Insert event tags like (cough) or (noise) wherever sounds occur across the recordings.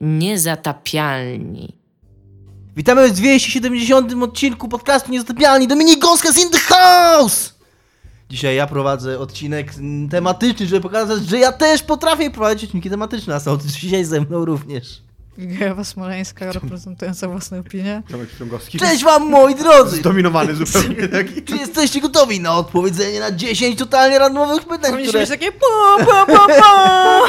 Niezatapialni. Witamy w 270 odcinku podcastu Niezatapialni. Dominik Gąskas in the house! Dzisiaj ja prowadzę odcinek tematyczny, żeby pokazać, że ja też potrafię prowadzić odcinki tematyczne, a są dzisiaj ze mną również. Gajowa Smoleńska reprezentująca własne opinie. Cześć wam moi drodzy! Zdominowany zupełnie taki. Czy jesteście gotowi na odpowiedzenie na 10 totalnie randomowych pytań, Powinniśmy które, mieć takie po, po, po, po.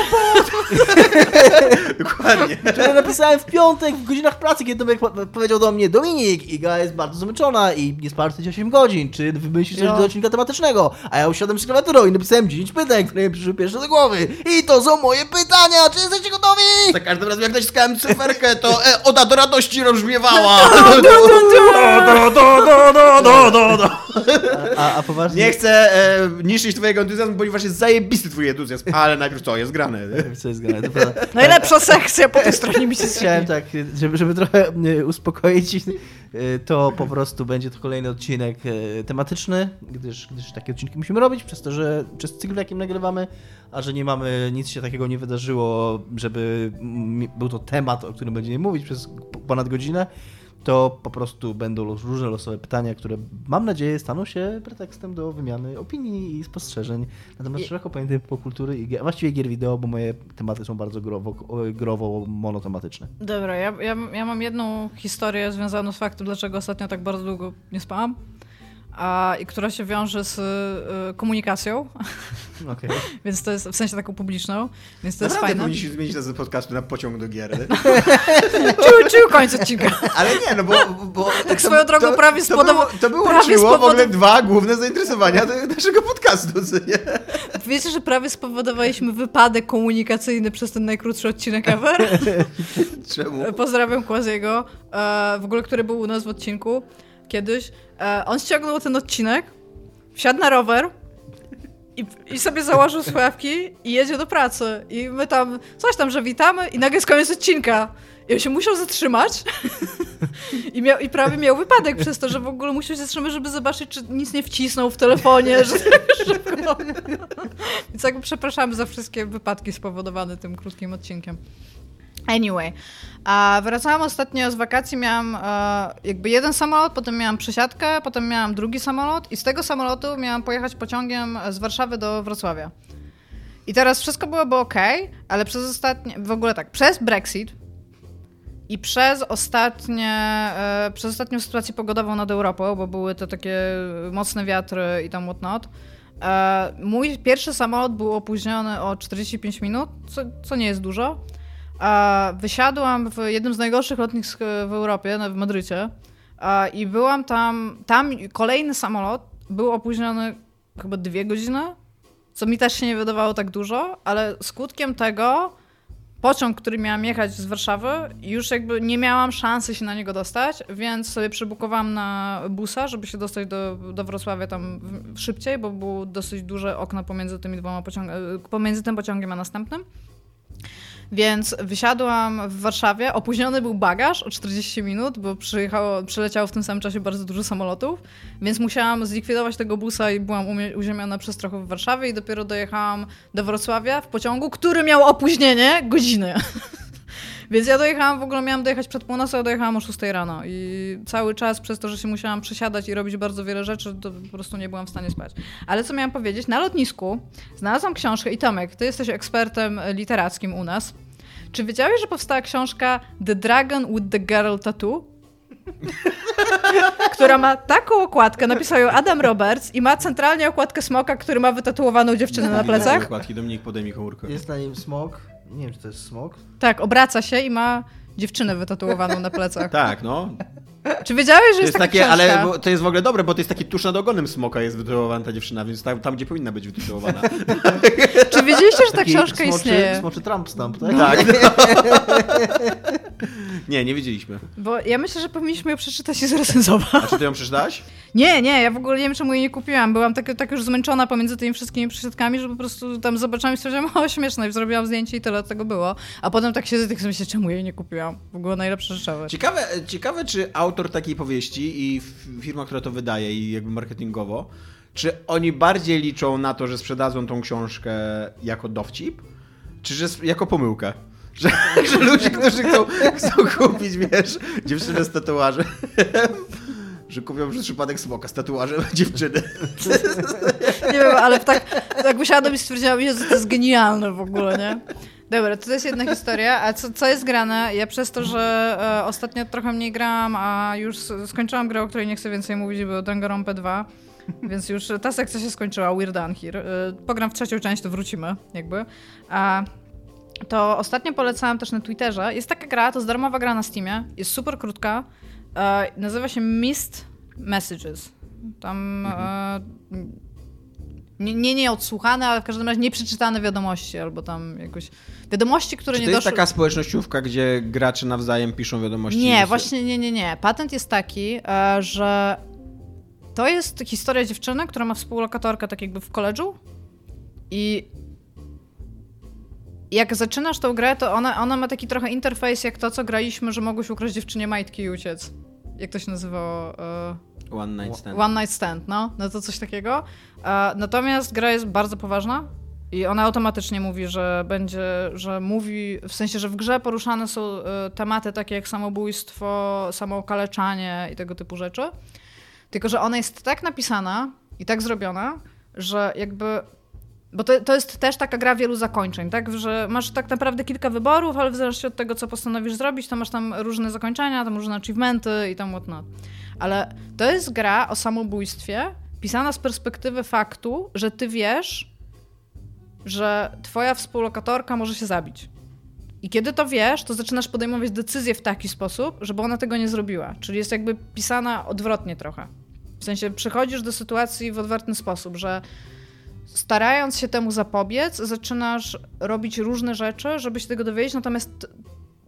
(laughs) Dokładnie. które napisałem w piątek w godzinach pracy, kiedy Tomek po- powiedział do mnie Dominik, Iga jest bardzo zmęczona i nie spała 48 godzin, czy wymyślisz coś do odcinka tematycznego? A ja usiadłem z klawiaturą i napisałem 10 pytań, które mi przyszły pierwsze do głowy. I to są moje pytania! Czy jesteście gotowi? Za każdym razem jak naciskałem cyferkę, to e, Oda do radości rozbrzmiewała. A, a poważnie... Nie chcę e, niszczyć twojego entuzjazmu, ponieważ jest zajebisty twój entuzjazm. Ale najpierw co, jest grane. (laughs) Co jest grane, to prawda. Najlepsza sekcja po tej stronie mi się (laughs) Chciałem tak, żeby, żeby trochę e, uspokoić, e, to po prostu będzie to kolejny odcinek e, tematyczny, gdyż, gdyż takie odcinki musimy robić, przez to, że przez cykl, w jakim nagrywamy, a że nie mamy, nic się takiego nie wydarzyło, żeby był to temat, o którym będziemy mówić przez ponad godzinę, to po prostu będą różne losowe pytania, które mam nadzieję staną się pretekstem do wymiany opinii i spostrzeżeń na temat I- szeroko pojętej popkultury i właściwie gier wideo, bo moje tematy są bardzo growo, growo monotematyczne. Dobra, ja, ja, ja mam jedną historię związaną z faktem, dlaczego ostatnio tak bardzo długo nie spałam. A, I która się wiąże z y, komunikacją, Okej. (laughs) więc to jest w sensie taką publiczną, więc to jest Naprawdę fajne. powinniśmy zmienić nazwę podcastu na pociąg do gier. (laughs) Czuł, czuł koniec odcinka. (laughs) Ale nie, no bo... bo Tak swoją drogą prawie to, spodoba- było, to było prawie czyło w ogóle dwa główne zainteresowania naszego podcastu, nie? Wiecie, że prawie spowodowaliśmy wypadek komunikacyjny przez ten najkrótszy odcinek ever? Czemu? Pozdrawiam Kłaziego, e, w ogóle, który był u nas w odcinku kiedyś. E, on ściągnął ten odcinek, wsiadł na rower i, i sobie założył słuchawki i jedzie do pracy. I my tam, coś tam, że witamy i nagle jest koniec odcinka. I on się musiał zatrzymać (laughs) I, miał, i prawie miał wypadek przez to, że w ogóle musiał się zatrzymać, żeby zobaczyć, czy nic nie wcisnął w telefonie. Że, (laughs) szybko. Więc jakby przepraszamy za wszystkie wypadki spowodowane tym krótkim odcinkiem. Anyway, a wracałam ostatnio z wakacji, miałam e, jakby jeden samolot, potem miałam przesiadkę, potem miałam drugi samolot i z tego samolotu miałam pojechać pociągiem z Warszawy do Wrocławia. I teraz wszystko byłoby ok, ale przez ostatnie, w ogóle tak, przez Brexit i przez ostatnie, e, przez ostatnią sytuację pogodową nad Europą, bo były to takie mocne wiatry i tam whatnot, e, mój pierwszy samolot był opóźniony o 45 minut, co, co nie jest dużo. A wysiadłam w jednym z najgorszych lotnisk w Europie, w Madrycie. I byłam tam. Tam kolejny samolot był opóźniony chyba dwie godziny, co mi też się nie wydawało tak dużo, ale skutkiem tego pociąg, który miałam jechać z Warszawy, już jakby nie miałam szansy się na niego dostać, więc sobie przebukowałam na busa, żeby się dostać do, do Wrocławia tam szybciej, bo było dosyć duże okno pomiędzy tymi dwoma pociągami, pomiędzy tym pociągiem a następnym. Więc wysiadłam w Warszawie, opóźniony był bagaż o 40 minut, bo przyjechało, przyleciało w tym samym czasie bardzo dużo samolotów, więc musiałam zlikwidować tego busa i byłam uziemiona przez trochę w Warszawie i dopiero dojechałam do Wrocławia w pociągu, który miał opóźnienie godziny. (laughs) Więc ja dojechałam, w ogóle miałam dojechać przed północą, a dojechałam o 6 rano i cały czas przez to, że się musiałam przesiadać i robić bardzo wiele rzeczy, to po prostu nie byłam w stanie spać. Ale co miałam powiedzieć? Na lotnisku znalazłam książkę i Tomek, ty jesteś ekspertem literackim u nas. Czy wiedziałeś, że powstała książka The Dragon with the Girl Tattoo? (laughs) która ma taką okładkę, napisał ją Adam Roberts i ma centralnie okładkę smoka, który ma wytatuowaną dziewczynę na plecach. Dokładki, Dominik, podaj mi komórkę. Jest na nim smok. Nie wiem, czy to jest smok. Tak, obraca się i ma dziewczynę wytatuowaną na plecach. (laughs) Tak, no. Czy wiedziałeś, że To jest, takie, książka? ale to jest w ogóle dobre, bo to jest taki tusz nad ogonem smoka jest wytytułowana ta dziewczyna, więc tam, tam gdzie powinna być wytytułowana. Czy wiedzieliście, że ta Taki książka smoczy, istnieje? Smoczy Trump stamp, tak? Tak. No. (laughs) Nie, nie wiedzieliśmy. Bo ja myślę, że powinniśmy ją przeczytać i zrecenzować. A czy ty ją przeczytałaś? Nie, nie, ja w ogóle nie wiem, czemu jej nie kupiłam. Byłam tak, tak już zmęczona pomiędzy tymi wszystkimi przysiadkami, że po prostu tam zobaczyłam i stwierdziłam, o śmieszne, i zrobiłam zdjęcie i tyle tego było. A potem tak siedzę i tak myślę, czemu jej nie kupiłam. W ogóle najlepsze rzeczy. Ciekawe, ciekawe, czy autor takiej powieści i firma, która to wydaje i jakby marketingowo, czy oni bardziej liczą na to, że sprzedadzą tą książkę jako dowcip, czy że jako pomyłkę? Że, że ludzie, którzy chcą, chcą kupić, wiesz, dziewczynę z tatuażem, że kupią przez przypadek smoka z tatuażem dziewczyny. Nie wiem, ale tak, tak usiadłam i stwierdziłam, że to jest genialne w ogóle, nie? Dobra, to jest jedna historia, a co, co jest grane? Ja przez to, że e, ostatnio trochę mniej grałam, a już skończyłam grę, o której nie chcę więcej mówić, bo Danganronpa 2, więc już ta sekcja się skończyła, We're Done Here. E, pogram w trzecią część, to wrócimy, jakby. A to ostatnio polecałam też na Twitterze. Jest taka gra, to jest darmowa gra na Steamie, jest super krótka, e, nazywa się Mist Messages. Tam... E, nie, nie, nie odsłuchane, ale w każdym razie nieprzeczytane wiadomości, albo tam jakoś wiadomości, które Czy nie to jest doszły... taka społecznościówka, gdzie gracze nawzajem piszą wiadomości? Nie, właśnie nie, nie, nie. Patent jest taki, e, że to jest historia dziewczyny, która ma współlokatorkę tak jakby w koledżu i jak zaczynasz tą grę, to ona, ona ma taki trochę interfejs jak to, co graliśmy, że mogłeś ukraść dziewczynie majtki i uciec. Jak to się nazywało? E, One Night Stand. One Night Stand, no, no to coś takiego. E, natomiast gra jest bardzo poważna i ona automatycznie mówi, że będzie, że mówi, w sensie, że w grze poruszane są e, tematy takie jak samobójstwo, samookaleczanie i tego typu rzeczy. Tylko, że ona jest tak napisana i tak zrobiona, że jakby bo to, to jest też taka gra wielu zakończeń, tak? Że masz tak naprawdę kilka wyborów, ale w zależności od tego, co postanowisz zrobić, to masz tam różne zakończenia, tam różne achievementy i tam whatnot. Ale to jest gra o samobójstwie, pisana z perspektywy faktu, że ty wiesz, że twoja współlokatorka może się zabić. I kiedy to wiesz, to zaczynasz podejmować decyzje w taki sposób, żeby ona tego nie zrobiła. Czyli jest jakby pisana odwrotnie trochę. W sensie przychodzisz do sytuacji w odwrotny sposób, że starając się temu zapobiec, zaczynasz robić różne rzeczy, żeby się tego dowiedzieć, natomiast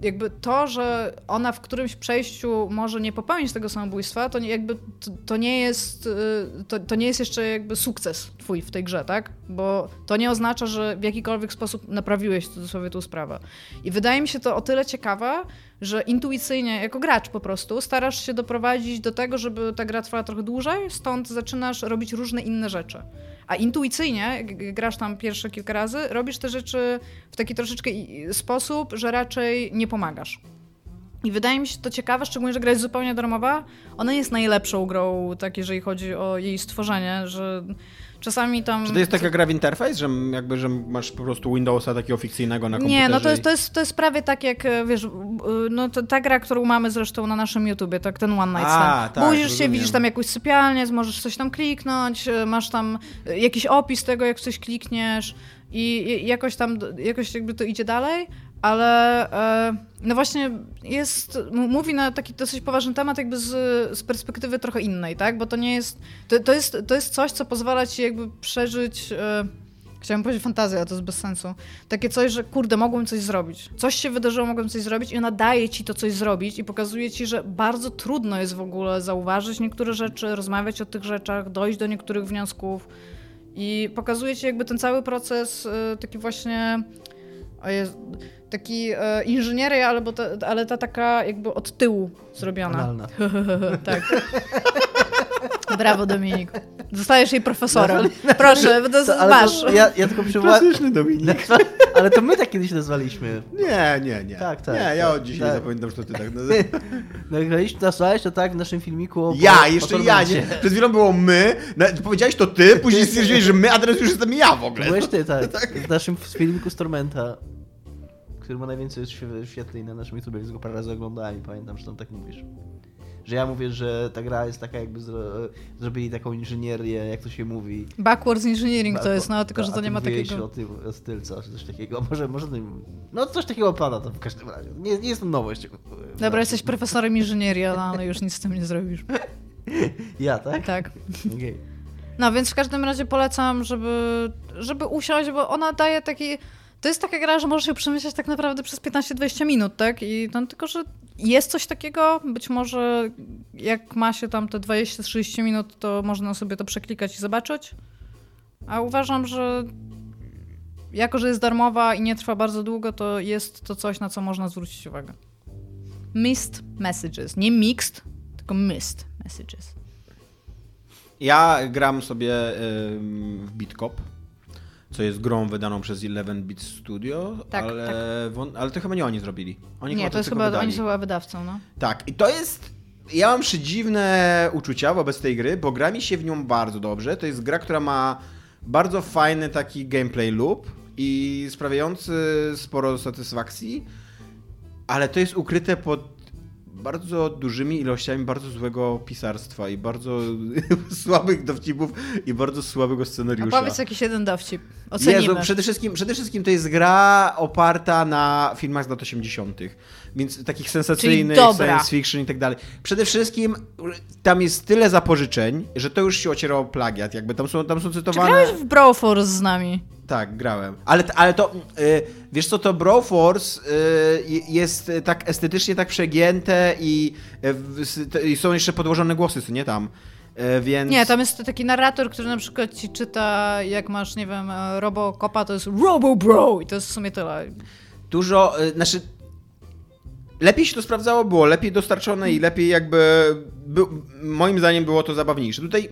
jakby to, że ona w którymś przejściu może nie popełnić tego samobójstwa, to nie, jakby to, to nie jest y, to, to nie jest jeszcze jakby sukces twój w tej grze, tak? Bo to nie oznacza, że w jakikolwiek sposób naprawiłeś w cudzysłowie tą sprawę. I wydaje mi się to o tyle ciekawe, że intuicyjnie, jako gracz po prostu, starasz się doprowadzić do tego, żeby ta gra trwała trochę dłużej, stąd zaczynasz robić różne inne rzeczy. A intuicyjnie, grasz tam pierwsze kilka razy, robisz te rzeczy w taki troszeczkę sposób, że raczej nie pomagasz. I wydaje mi się to ciekawe, szczególnie, że gra jest zupełnie darmowa. Ona jest najlepszą grą, tak jeżeli chodzi o jej stworzenie, że czasami tam... Czy to jest taka gra w interfejs, że jakby, że masz po prostu Windowsa takiego fikcyjnego na komputerze? Nie, no to jest, to, jest, to jest prawie tak jak, e, wiesz, y, no to, ta gra, którą mamy zresztą na naszym YouTubie, tak ten One Night A, Stand. tak, Budzisz się, widzisz tam jakąś sypialnię, możesz coś tam kliknąć, e, masz tam e, jakiś opis tego, jak coś klikniesz i i jakoś tam, jakoś jakby to idzie dalej, ale e, no właśnie jest, mówi na taki dosyć poważny temat jakby z, z perspektywy trochę innej, tak, bo to nie jest, to, to jest, to jest coś, co pozwala ci jakby przeżyć... E, Chciałam powiedzieć fantazja, ale to jest bez sensu. Takie coś, że kurde, mogłem coś zrobić. Coś się wydarzyło, mogłem coś zrobić i ona daje ci to coś zrobić i pokazuje ci, że bardzo trudno jest w ogóle zauważyć niektóre rzeczy, rozmawiać o tych rzeczach, dojść do niektórych wniosków i pokazuje ci jakby ten cały proces y, taki właśnie o Jezu, taki e, inżynieria, ale, bo ta, ale ta taka jakby od tyłu zrobiona. (laughs) Tak. Brawo, Dominik. Zostajesz jej profesorem. Proszę, to, To, masz. to, ja, ja tylko przywołałem... Klasyczny Dominik. Ale to my tak kiedyś nazwaliśmy. Nie, nie, nie. Tak, tak, Nie, ja tak, od dzisiaj tak. nie zapamiętam, że to ty tak nazywasz. (laughs) Nagraliśmy, nazwałeś to tak w naszym filmiku o Ja, o jeszcze ja, nie. Przed chwilą było my, na, powiedziałeś to ty, później stwierdziłeś, że my, a teraz już jestem ja w ogóle. Byłeś ty, tak. (laughs) W naszym filmiku z Tormenta, który ma najwięcej świe- świetlej na naszym YouTube, więc go parę razy oglądałem i pamiętam, że tam tak mówisz. Że ja mówię, że ta gra jest taka jakby zro... zrobili taką inżynierię, jak to się mówi. Backwards engineering to jest, no tylko, że to ty nie ma takiego... o, tym, o stylca, czy coś takiego. (laughs) Może, może no coś takiego pada to w każdym razie. Nie, nie jest to nowość. Dobra, jesteś profesorem inżynierii, ale- ale już nic z tym nie zrobisz. (laughs) Ja, tak? Tak. Okej. No więc w każdym razie polecam, żeby, żeby usiąść, bo ona daje taki. To jest taka gra, że możesz ją przemyśleć tak naprawdę przez 15-20 minut, tak? I tam tylko, że jest coś takiego, być może jak ma się tam te 20-30 minut, to można sobie to przeklikać i zobaczyć. A uważam, że jako, że jest darmowa i nie trwa bardzo długo, to jest to coś, na co można zwrócić uwagę. Missed messages. Nie mixed, tylko missed messages. Ja gram sobie w Bitkop. Co jest grą wydaną przez 11-bit Studio, Tak, ale, won- ale to chyba nie oni zrobili. Oni Nie, to jest chyba, wydali. oni są chyba wydawcą, no. Tak, i to jest. Ja mam przedziwne uczucia wobec tej gry, bo gra mi się w nią bardzo dobrze. To jest gra, która ma bardzo fajny taki gameplay loop i sprawiający sporo satysfakcji, ale to jest ukryte pod bardzo dużymi ilościami bardzo złego pisarstwa i bardzo (laughs) słabych dowcipów i bardzo słabego scenariusza. Opowiedz jakiś jeden dowcip. Ocenimy. Jezu, przede wszystkim, przede wszystkim to jest gra oparta na filmach z lat 80., więc takich sensacyjnych, science fiction i tak dalej. Przede wszystkim tam jest tyle zapożyczeń, że to już się ociera o plagiat, jakby tam są, tam są Czy cytowane... grałeś w Brawl Force z nami? Tak, grałem. Ale, ale to, y, wiesz co, to Broforce y, jest tak estetycznie tak przegięte i, y, i są jeszcze podłożone głosy, co nie tam. Y, więc... Nie, tam jest taki narrator, który na przykład ci czyta, jak masz, nie wiem, e, Robocopa, to jest Robo Bro i to jest w sumie tyle. Dużo, y, znaczy lepiej się to sprawdzało, było lepiej dostarczone i lepiej jakby, by, moim zdaniem było to zabawniejsze. Tutaj,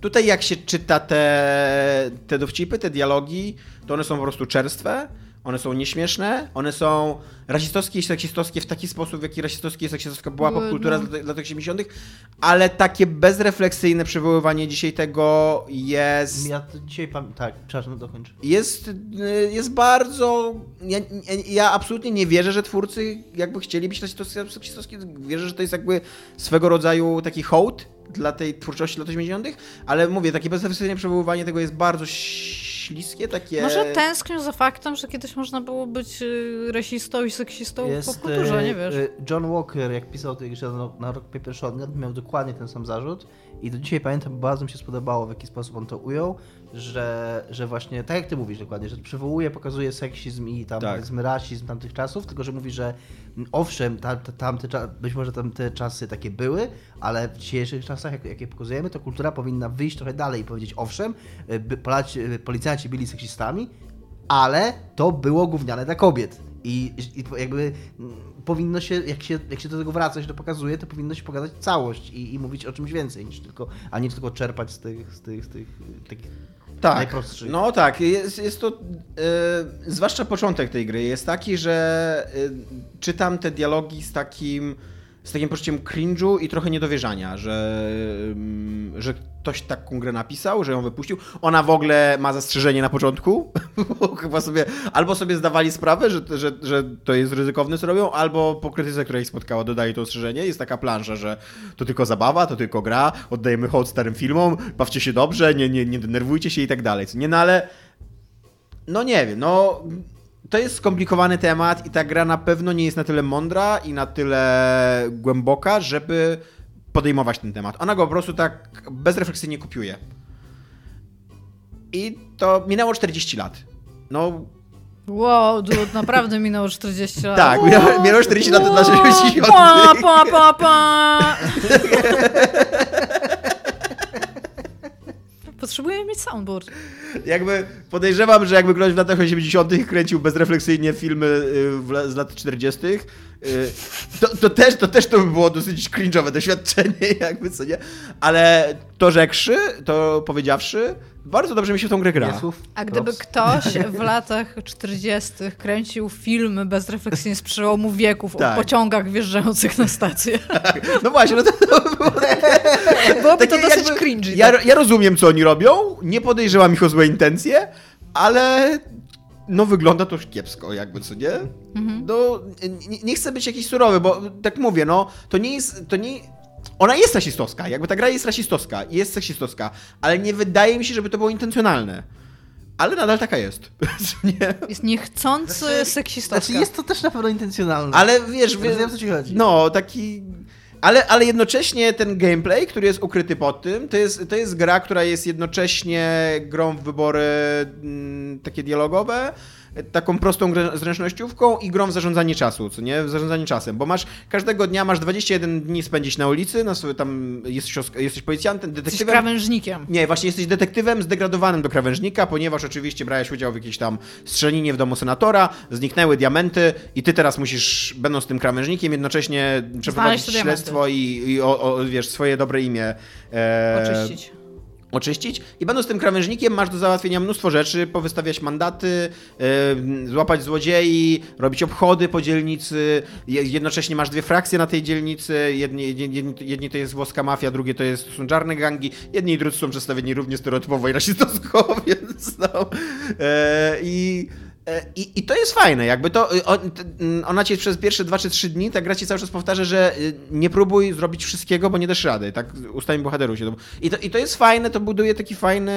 tutaj jak się czyta te, te dowcipy, te dialogi, to one są po prostu czerstwe, one są nieśmieszne, one są rasistowskie i seksistowskie w taki sposób, w jaki rasistowskie i seksistowska była popkultura no. z lat- lat 80., ale takie bezrefleksyjne przywoływanie dzisiaj tego jest Ja to dzisiaj pam... Tak, przepraszam, no dokończ. jest, y, jest bardzo. Ja, ja, absolutnie nie wierzę, że twórcy jakby chcieli być seksistowskie. Wierzę, że to jest jakby swego rodzaju taki hołd dla tej twórczości lat 80., ale mówię, takie bezrefleksyjne przywoływanie tego jest bardzo śliskie, takie. Może tęsknię za faktem, że kiedyś można było być y, rasistą i seksistą w popkulturze, e, nie wiesz. e, John Walker, jak pisał tej grze na, na Rock Paper Shotgun, miał dokładnie ten sam zarzut i do dzisiaj pamiętam, bardzo mi się spodobało, w jaki sposób on to ujął, że, że właśnie, tak jak ty mówisz dokładnie, że przywołuje, pokazuje seksizm i tam Tak. powiedzmy rasizm tamtych czasów, tylko że mówi, że owszem, ta, ta, tamte, być może tamte czasy takie były, ale w dzisiejszych czasach, jak, jakie pokazujemy, to kultura powinna wyjść trochę dalej i powiedzieć, owszem, e, e, policjanci byli seksistami, ale to było gówniane dla kobiet. I, i jakby powinno się, jak się, jak się do tego wraca, się to pokazuje, to powinno się pokazać całość i, i mówić o czymś więcej, niż tylko, a nie tylko czerpać z tych, z tych, z tych y, takich tak. No tak, jest, jest to. e, zwłaszcza początek tej gry jest taki, że e, czytam te dialogi z takim. Z takim poczuciem cringe'u i trochę niedowierzania, że, mm, że ktoś taką grę napisał, że ją wypuścił. Ona w ogóle ma zastrzeżenie na początku, (laughs) chyba sobie albo sobie zdawali sprawę, że, że, że to jest ryzykowne, co robią, albo po krytyce, która ich spotkała, dodali to ostrzeżenie. Jest taka plansza, że to tylko zabawa, to tylko gra, oddajemy hołd starym filmom, bawcie się dobrze, nie, nie, nie denerwujcie się i tak dalej. Nie, no ale no nie wiem, no to jest skomplikowany temat i ta gra na pewno nie jest na tyle mądra i na tyle głęboka, żeby podejmować ten temat. Ona go po prostu tak bezrefleksyjnie kopiuje. I to minęło 40 lat. No Wow, dude, naprawdę minęło 40 lat. tak, minęło, minęło 40 lat od naszej Pa, 80. pa, pa, pa. (laughs) Potrzebuję mieć soundboard. Jakby podejrzewam, że jakby ktoś w latach 80. kręcił bezrefleksyjnie filmy y, z lat 40., y, to, to, też, to też to by było dosyć cringe'owe doświadczenie, (laughs) jakby co nie. Ale to rzekszy, to powiedziawszy, bardzo dobrze mi się w tą grę gra. A gdyby props. ktoś (laughs) w latach 40. kręcił filmy bezrefleksyjnie z przełomu wieków Tak. o pociągach wjeżdżających na stację, (laughs) No właśnie, no to, to by było byłoby to dosyć jakby- cringy. Ja, tak? ja rozumiem, co oni robią, nie podejrzewam ich o złe intencje, ale no wygląda to kiepsko, jakby, co nie? Mhm. No, nie, nie chcę być jakiś surowy, bo tak mówię, no, to nie jest, to nie... Ona jest rasistowska, jakby ta gra jest rasistowska i jest seksistowska, ale nie wydaje mi się, żeby to było intencjonalne. Ale nadal taka jest. (laughs) nie? Jest niechcący Znaczy- seksistowska. Znaczy jest to też na pewno intencjonalne. Ale wiesz, wie, Rozumiem, co ci chodzi. no, taki... Ale, ale jednocześnie ten gameplay, który jest ukryty pod tym, to jest, to jest gra, która jest jednocześnie grą w wybory mm, takie dialogowe, taką prostą zręcznościówką i grą w zarządzanie czasu, co nie? W zarządzanie czasem, bo masz każdego dnia masz 21 dni spędzić na ulicy, na sobie tam jesteś, jesteś policjantem, Jesteś detektywem. krawężnikiem. Nie, właśnie jesteś detektywem zdegradowanym do krawężnika, ponieważ oczywiście brałeś udział w jakiejś tam strzelinie w domu senatora, zniknęły diamenty i ty teraz musisz, będąc tym krawężnikiem, jednocześnie przeprowadzić te diamenty. śledztwo i, i o, o, wiesz, swoje dobre imię e, Oczyścić. Oczyścić. I będąc tym krawężnikiem masz do załatwienia mnóstwo rzeczy, powystawiać mandaty, yy, złapać złodziei, robić obchody po dzielnicy, Je- jednocześnie masz dwie frakcje na tej dzielnicy, jedni, jedni, jedni to jest włoska mafia, drugie to jest, są czarne gangi, jedni i drudzy są przedstawieni równie stereotypowo i rasistowsko, (laughs) więc no. E, I... e, I, I to jest fajne, jakby to. y, ona ci przez pierwsze dwa czy trzy dni, ta gra ci cały czas powtarza, że y, nie próbuj zrobić wszystkiego, bo nie dasz rady. Tak ustami bohaterów się. I to, I to jest fajne, to buduje taki fajny,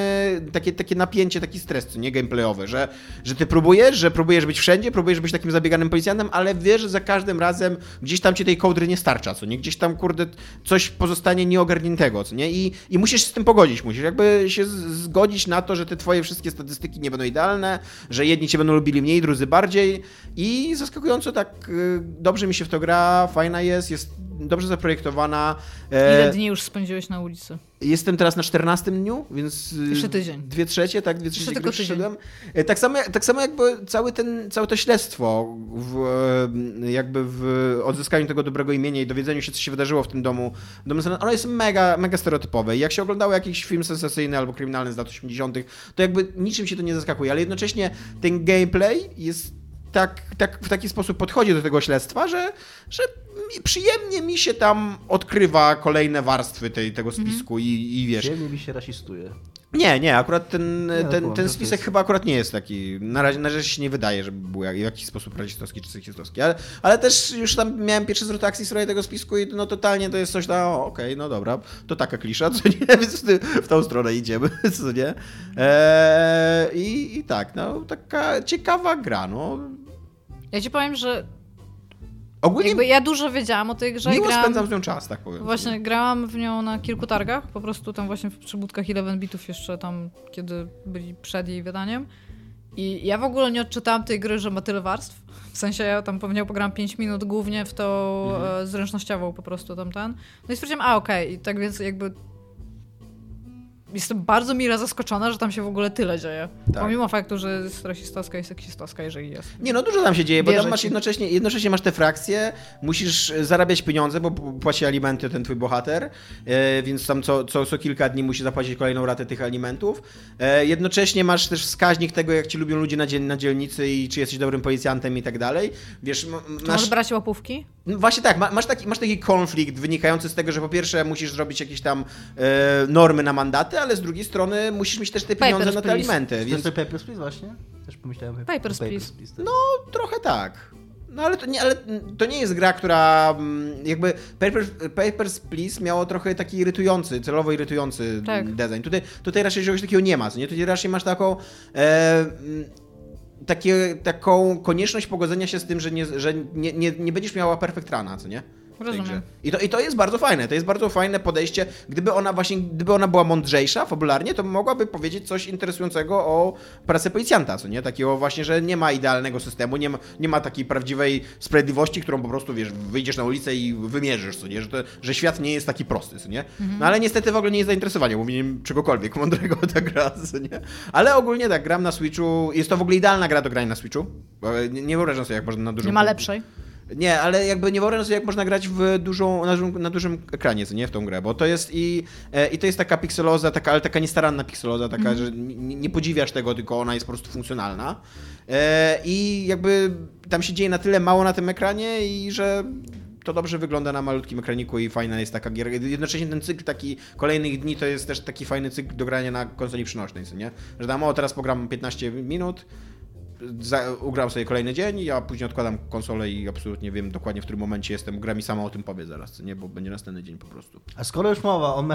takie, takie napięcie, taki stres, nie gameplayowy, że, że ty próbujesz, że próbujesz być wszędzie, próbujesz być takim zabieganym policjantem, ale wiesz, że za każdym razem gdzieś tam ci tej kołdry nie starcza, co nie? Gdzieś tam, kurde, coś pozostanie nieogarniętego, co nie? I, i musisz się z tym pogodzić, musisz jakby się zgodzić na to, że te twoje wszystkie statystyki nie będą idealne, że jedni cię będą lubili mniej, drudzy bardziej i zaskakująco tak y, dobrze mi się w to gra, fajna jest, jest dobrze zaprojektowana. E, Ile dni już spędziłeś na ulicy? Jestem teraz na 14 dniu, więc. y, Jeszcze tydzień. Dwie trzecie, tak? Dwie trzecie tylko tydzień. przeszedłem. E, Tak samo, tak samo jakby cały ten, całe to śledztwo w, e, jakby w odzyskaniu tego dobrego imienia i dowiedzeniu się, co się wydarzyło w tym domu. domu ono jest mega, mega stereotypowe. Jak się oglądało jakiś film sensacyjny albo kryminalny z lat 80., to jakby niczym się to nie zaskakuje, ale jednocześnie ten gameplay jest tak, tak, w taki sposób podchodzi do tego śledztwa, że, że mi- przyjemnie mi się tam odkrywa kolejne warstwy tej, tego spisku i, i wiesz. Przyjemnie mi się rasistuje. Nie, nie, akurat ten, Nie, ten, no, ten to spisek jest- chyba akurat nie jest taki. Na razie, na razie się nie wydaje, żeby był jak- w jakiś sposób rasistowski czy seksistowski. Ale, ale też już tam miałem pierwszy zwrot akcji w sprawie tego spisku i no totalnie to jest coś tam, okej, no dobra, to taka klisza, (laughs) co nie, więc w tą stronę idziemy, (laughs) co nie. Eee, i, I tak, no taka ciekawa gra, no. Ja ci powiem, że Ogólnie jakby ja dużo wiedziałam o tej grze. miło grałam, spędzam z nią czas, tak powiem. Właśnie grałam w nią na kilku targach, po prostu tam właśnie w przybudkach 11 bitów jeszcze tam, kiedy byli przed jej wydaniem. I ja w ogóle nie odczytałam tej gry, że ma tyle warstw. W sensie ja tam pewnie pograłam 5 minut głównie w tą Mhm. e, zręcznościową po prostu tam ten. No i stwierdziłam, a okej, i tak więc jakby jestem bardzo mile zaskoczona, że tam się w ogóle tyle dzieje. Tak. Pomimo faktu, że jest rasistowska i seksistowska, jeżeli jest. Nie, no dużo tam się dzieje, bo Wierzę tam masz jednocześnie, jednocześnie masz te frakcje, musisz e, zarabiać pieniądze, bo płaci alimenty ten twój bohater, e, więc tam co, co, co kilka dni musi zapłacić kolejną ratę tych alimentów. E, jednocześnie masz też wskaźnik tego, jak ci lubią ludzie na, dziel, na dzielnicy i czy jesteś dobrym policjantem i tak dalej. Wiesz, m- Czy masz... możesz brać łapówki? No Właśnie tak, ma- masz taki, masz taki konflikt wynikający z tego, że po pierwsze musisz zrobić jakieś tam e, normy na mandaty, ale z drugiej strony musisz mieć też te pieniądze Papers, na te please. alimenty, Więc... To jest Papers, Please właśnie? Też pomyślałem Papers, o Please. tak. no trochę tak. No ale to nie, ale to nie jest gra, która mm, jakby Papers, Papers, Please miało trochę taki irytujący, celowo irytujący Tak. design. Tutaj, tutaj raczej czegoś takiego nie ma, co nie? Tutaj raczej masz taką e, mm, takie, taką konieczność pogodzenia się z tym, że nie, że nie, nie, nie będziesz miała perfect rana, co nie? Rozumiem. grze. I to, I to jest bardzo fajne, to jest bardzo fajne podejście. Gdyby ona właśnie, gdyby ona była mądrzejsza fabularnie, to mogłaby powiedzieć coś interesującego o pracy policjanta, co nie? Takiego właśnie, że nie ma idealnego systemu, nie ma, nie ma takiej prawdziwej sprawiedliwości, którą po prostu, wiesz, wyjdziesz na ulicę i wymierzysz, co nie? Że, to, że świat nie jest taki prosty, co nie? No ale niestety w ogóle nie jest zainteresowanie mówieniem czegokolwiek mądrego (laughs) ta gra, co nie? Ale ogólnie tak, gram na Switchu, jest to w ogóle idealna gra do grania na Switchu. Nie, nie wyobrażam sobie, jak można na dużym... Nie ma lepszej. Nie, ale jakby nie wyobrażam sobie, jak można grać w dużą, na, dużym, na dużym ekranie, co nie, w tą grę, bo to jest i, e, i to jest taka pikseloza, taka, ale taka niestaranna pikseloza, taka, Mhm. że nie, nie podziwiasz tego, tylko ona jest po prostu funkcjonalna. E, I jakby tam się dzieje na tyle mało na tym ekranie i że to dobrze wygląda na malutkim ekraniku i fajna jest taka gier. Jednocześnie ten cykl taki kolejnych dni to jest też taki fajny cykl do grania na konsoli przynośnej, nie? Że tam, o teraz pogram 15 minut, za, ugram sobie kolejny dzień, ja później odkładam konsolę i absolutnie wiem dokładnie w którym momencie jestem. Gra mi sama o tym powie zaraz, nie, bo będzie następny dzień po prostu. A skoro już mowa o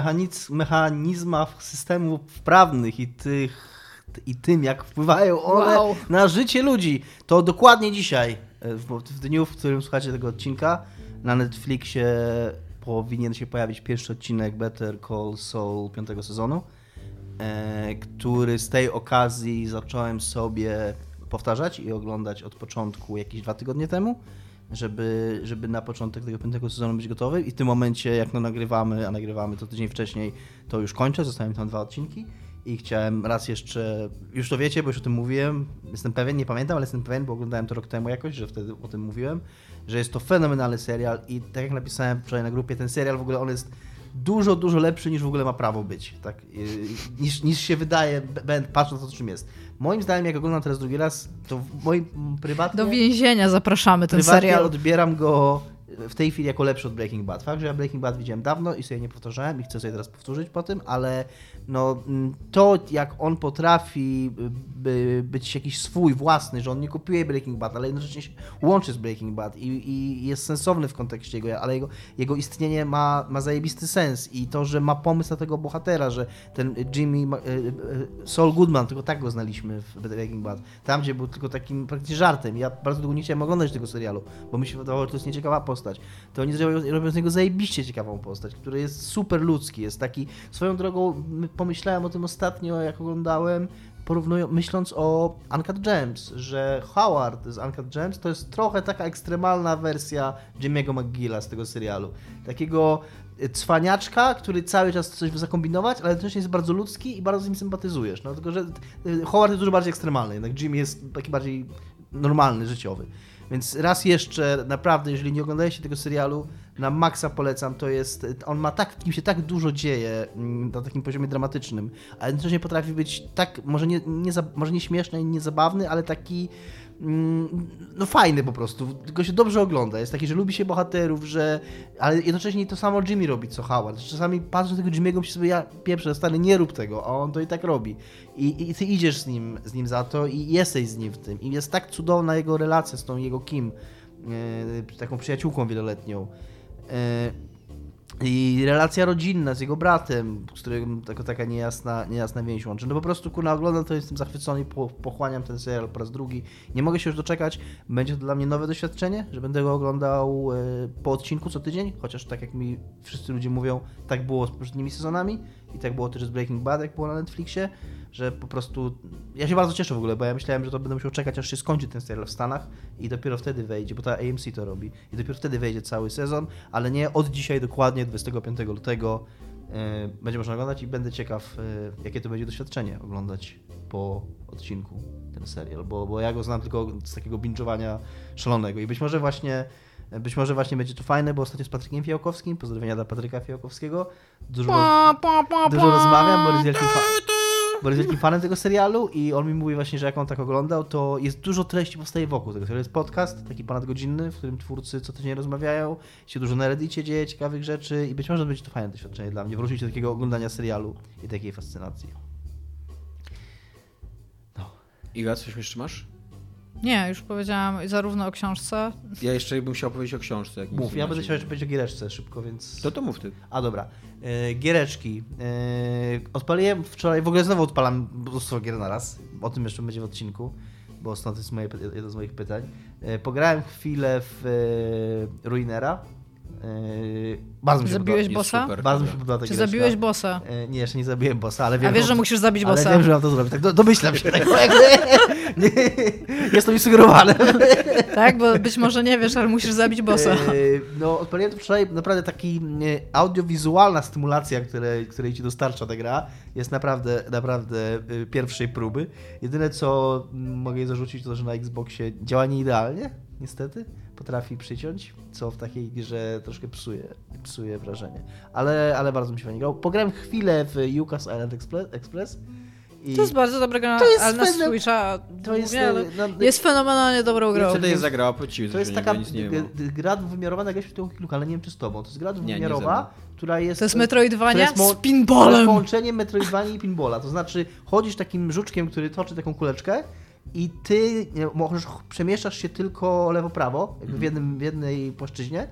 mechanizmach systemów prawnych i tych i tym, jak wpływają one Wow. na życie ludzi, to dokładnie dzisiaj, e, w, w dniu, w którym słuchacie tego odcinka, na Netflixie powinien się pojawić pierwszy odcinek Better Call Saul piątego sezonu, e, który z tej okazji zacząłem sobie powtarzać i oglądać od początku jakieś dwa tygodnie temu, żeby, żeby na początek tego piątego sezonu być gotowy. I w tym momencie, jak no nagrywamy, a nagrywamy to tydzień wcześniej, to już kończę, zostały tam dwa odcinki. I chciałem raz jeszcze, już to wiecie, bo już o tym mówiłem, jestem pewien, nie pamiętam, ale jestem pewien, bo oglądałem to rok temu jakoś, że wtedy o tym mówiłem, że jest to fenomenalny serial i tak jak napisałem wczoraj na grupie, ten serial w ogóle on jest dużo, dużo lepszy niż w ogóle ma prawo być. Tak? Y, niż, niż się wydaje, patrząc na to, czym jest. Moim zdaniem, jak oglądam teraz drugi raz, to w moim prywatnie... Do więzienia zapraszamy ten serial. odbieram go w tej chwili jako lepszy od Breaking Bad. Fakt, że ja Breaking Bad widziałem dawno i sobie nie powtarzałem i chcę sobie teraz powtórzyć po tym, ale no, mm, to jak on potrafi by, być jakiś swój, własny, że on nie kopiuje Breaking Bad, ale jednocześnie się łączy z Breaking Bad i, i jest sensowny w kontekście jego, ale jego, jego istnienie ma, ma zajebisty sens i to, że ma pomysł na tego bohatera, że ten Jimmy, y, y, Saul Goodman, tylko tak go znaliśmy w Breaking Bad, tam gdzie był tylko takim praktycznie żartem. Ja bardzo długo nie chciałem oglądać tego serialu, bo mi się wydawało, że to jest nieciekawa postać. To oni robią, z niego zajebiście ciekawą postać, który jest super ludzki, jest taki, swoją drogą my- pomyślałem o tym ostatnio, jak oglądałem, porównują, myśląc o Uncut Gems, że Howard z Uncut Gems to jest trochę taka ekstremalna wersja Jimmy'ego McGilla z tego serialu. Takiego y, cwaniaczka, który cały czas coś zakombinować, ale jednocześnie jest bardzo ludzki i bardzo z nim sympatyzujesz. No, tylko, że y, Howard jest dużo bardziej ekstremalny, jednak Jimmy jest taki bardziej normalny, życiowy. Więc raz jeszcze, naprawdę, jeżeli nie oglądaliście tego serialu, na maksa polecam, to jest, on ma tak, w nim się tak dużo dzieje mm, na takim poziomie dramatycznym, a jednocześnie potrafi być tak, może nie, nie, za- może nie śmieszny nie zabawny, ale taki no fajny po prostu, tylko się dobrze ogląda, jest taki, że lubi się bohaterów, że, ale jednocześnie to samo Jimmy robi co Howard, czasami patrzę na tego Jimmy'ego myślę sobie, ja pieprzę, stary, nie rób tego, a on to i tak robi. I, i ty idziesz z nim, z nim za to i jesteś z nim w tym. I jest tak cudowna jego relacja z tą jego Kim, e, taką przyjaciółką wieloletnią, E, i relacja rodzinna z jego bratem, z którym taka, taka niejasna, niejasna więź łączy. No po prostu kurna oglądam to, jestem zachwycony, po, pochłaniam ten serial po raz drugi. Nie mogę się już doczekać. Będzie to dla mnie nowe doświadczenie, że będę go oglądał e, po odcinku co tydzień, chociaż tak jak mi wszyscy ludzie mówią, tak było z poprzednimi sezonami i tak było też z Breaking Bad, jak było na Netflixie, że po prostu ja się bardzo cieszę w ogóle, bo ja myślałem, że to będę musiał czekać aż się skończy ten serial w Stanach i dopiero wtedy wejdzie, bo ta AMC to robi. I dopiero wtedy wejdzie cały sezon, ale nie od dzisiaj dokładnie 25 lutego e, będzie można oglądać i będę ciekaw, e, jakie to będzie doświadczenie oglądać po odcinku ten serial, bo, bo ja go znam tylko z takiego binge'owania szalonego. I być może właśnie być może właśnie będzie to fajne, bo ostatnio z Patrykiem Fiałkowskim, pozdrowienia dla Patryka Fiałkowskiego, dużo, Pa, pa, pa, dużo rozmawiam, bo jest wielkim, bo jest wielkim fanem tego serialu i on mi mówi właśnie, że jak on tak oglądał, to jest dużo treści powstaje wokół tego serialu. Jest podcast, taki ponadgodzinny, w którym twórcy co tydzień rozmawiają, się dużo na Reddicie dzieje ciekawych rzeczy i być może będzie to fajne doświadczenie dla mnie, wrócić do takiego oglądania serialu i takiej fascynacji. Iga, coś jeszcze masz? Nie, już powiedziałam zarówno o książce. Ja jeszcze bym chciał powiedzieć o książce. Jak Mów, ja będę chciał jeszcze powiedzieć o giereczce szybko, więc... To to mów ty. A dobra. E, giereczki. E, odpaliłem wczoraj, w ogóle znowu odpalam mnóstwo gier na raz. O tym jeszcze będzie w odcinku, bo stąd jest moje, jedno z moich pytań. E, pograłem chwilę w e, Ruinera. E, bardzo mi się Zabiłeś bossa? bardzo mi się podoba ta Czy giereczka. zabiłeś bossa? E, nie, jeszcze nie zabiłem bossa, ale wiem, A wiesz, że że musisz zabić ale bossa? wiem, że mam to zrobić. Tak do, domyślam się tego, jakby. (laughs) Nie, jest to mi sugerowane. (laughs) Tak, bo być może nie wiesz, ale musisz zabić bossa. E, No, odpaliłem to wczoraj, naprawdę taki e, audiowizualna stymulacja, które, której ci dostarcza ta gra, jest naprawdę, naprawdę e, pierwszej próby. Jedyne, co mm, mogę jej zarzucić, to że na Xboxie działa nie idealnie, niestety. Potrafi przyciąć, co w takiej grze troszkę psuje, psuje wrażenie. Ale, ale bardzo mi się fajnie grało. Pograłem chwilę w UCAS Island Express. Express i To jest bardzo dobra gra, To jest ale na Switcha to jest, mówię, ale no, jest fenomenalnie dobrą grą. To jest za gra? Opowiedz mi To jest taka gra dwuwymiarowa, nagraliśmy tego kilku, ale nie wiem czy z tobą. To jest gra dwuwymiarowa, która jest... To jest to Metroidvania jest mo- z To pinballem. jest połączenie Metroidvanii i pinballa. To znaczy chodzisz takim żuczkiem, który toczy taką kuleczkę i ty możesz, przemieszczasz się tylko lewo-prawo, jakby Mhm. w, jednym, w jednej płaszczyźnie.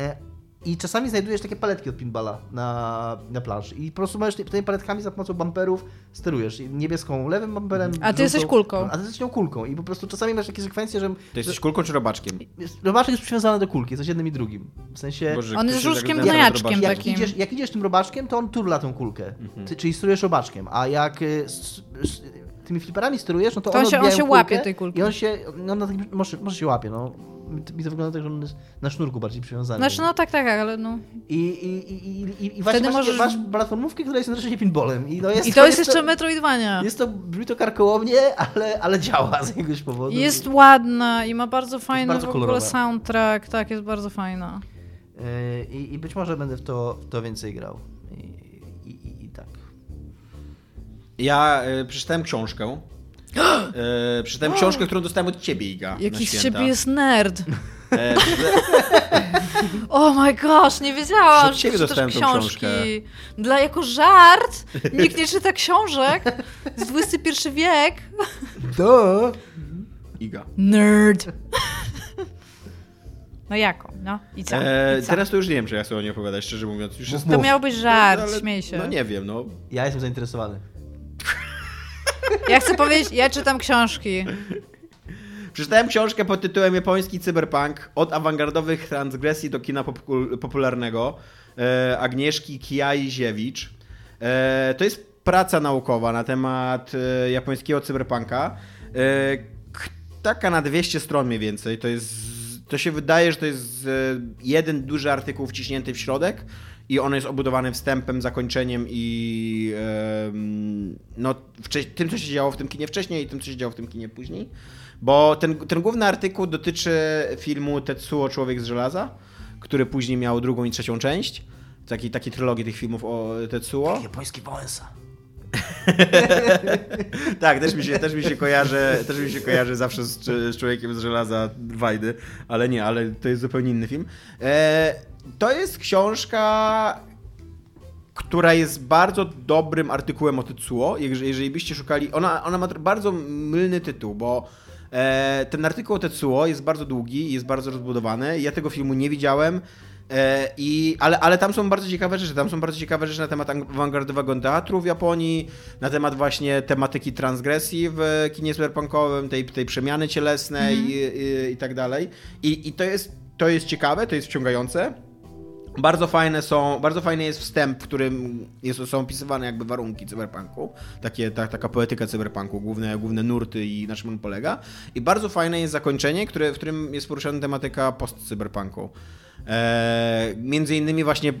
E, i czasami znajdujesz takie paletki od pinballa na, na planszy. I po prostu możesz ty- tymi paletkami za pomocą bumperów sterujesz. Niebieską lewym bumperem. A ty jesteś kulką. A ty jesteś nią kulką. I po prostu czasami masz takie sekwencje, że. To jesteś kulką czy robaczkiem? Robaczek jest przywiązany do kulki, jesteś jednym i drugim. W sensie. Boże, On jest żuczkiem zagadał gnojaczkiem jak, takim. idziesz, jak idziesz tym robaczkiem, to on turla tą kulkę. Ty, czyli sterujesz robaczkiem. A jak s, s, tymi fliperami sterujesz, no to, To on się- on się łapie tej kulki. I on się. No, na takim, może, może się łapie, no. Mi to, to wygląda tak, że on jest na sznurku bardziej przywiązany. Znaczy, no tak, tak, ale no. I, i, i, i, i, właśnie masz, możesz- masz platformówkę, która jest jednocześnie pinballem. I, no jest, I to jest jeszcze Metroidvania. Jest to, brzmi to karkołomnie, ale, ale działa z jakiegoś powodu. Jest ładna i ma bardzo fajny bardzo w ogóle kolorowa. soundtrack. Tak, jest bardzo fajna. Yy, I, I być może będę w to, w to więcej grał. I. Ja y, przeczytałem książkę. Y, (gasps) przeczytałem książkę, którą dostałem od ciebie, Iga. na Jakiś z ciebie jest nerd. E, (laughs) Oh my gosh, nie wiedziałam, Od że ciebie czytasz dostałem tą książki. książkę. Dla jako żart. Nikt nie czyta książek. (laughs) Z XXI wiek. To! Iga. Nerd. (laughs) No jako, no i co? E, I co? teraz to już nie wiem, czy ja chcę o niej opowiadać, szczerze mówiąc. Już jest... To miał być żart, ale- śmiej się. No nie wiem, no. Ja jestem zainteresowany. Ja chcę powiedzieć, ja czytam książki. Przeczytałem książkę pod tytułem Japoński cyberpunk od awangardowych transgresji do kina popul- popularnego e, Agnieszki Kijai-Ziewicz. E, to jest praca naukowa na temat e, japońskiego cyberpunka. Taka na 200 stron mniej więcej. To jest, to się wydaje, że to jest jeden duży artykuł wciśnięty w środek i on jest obudowany wstępem, zakończeniem i no, tym, co się działo w tym kinie wcześniej i tym, co się działo w tym kinie później. Bo ten, ten główny artykuł dotyczy filmu Tetsuo Człowiek z żelaza, który później miał drugą i trzecią część. Takiej, takiej trylogii tych filmów o Tetsuo. Japoński Wałęsa. (laughs) Tak, też mi się, też mi się kojarzy, też mi się kojarzy zawsze z, z człowiekiem z żelaza Wajdy, ale nie, ale to jest zupełnie inny film. E, to jest książka, która jest bardzo dobrym artykułem o Tetsuo. Jeżeli, jeżeli byście szukali, ona, ona ma bardzo mylny tytuł, bo e, ten artykuł o Tetsuo jest bardzo długi, jest bardzo rozbudowany. Ja tego filmu nie widziałem. E, I, ale, ale tam są bardzo ciekawe rzeczy. Tam są bardzo ciekawe rzeczy na temat awangardowego teatru w Japonii, na temat właśnie tematyki transgresji w kinie cyberpunkowym, tej, tej przemiany cielesnej i, i, i tak dalej. I, i to, jest, to jest ciekawe, to jest wciągające. Bardzo fajne są, bardzo fajny jest wstęp, w którym jest, są opisywane jakby warunki cyberpunku, takie, ta, taka poetyka cyberpunku, główne, główne nurty i na czym on polega. I bardzo fajne jest zakończenie, które, w którym jest poruszana tematyka post-cyberpunku. Eee, między innymi właśnie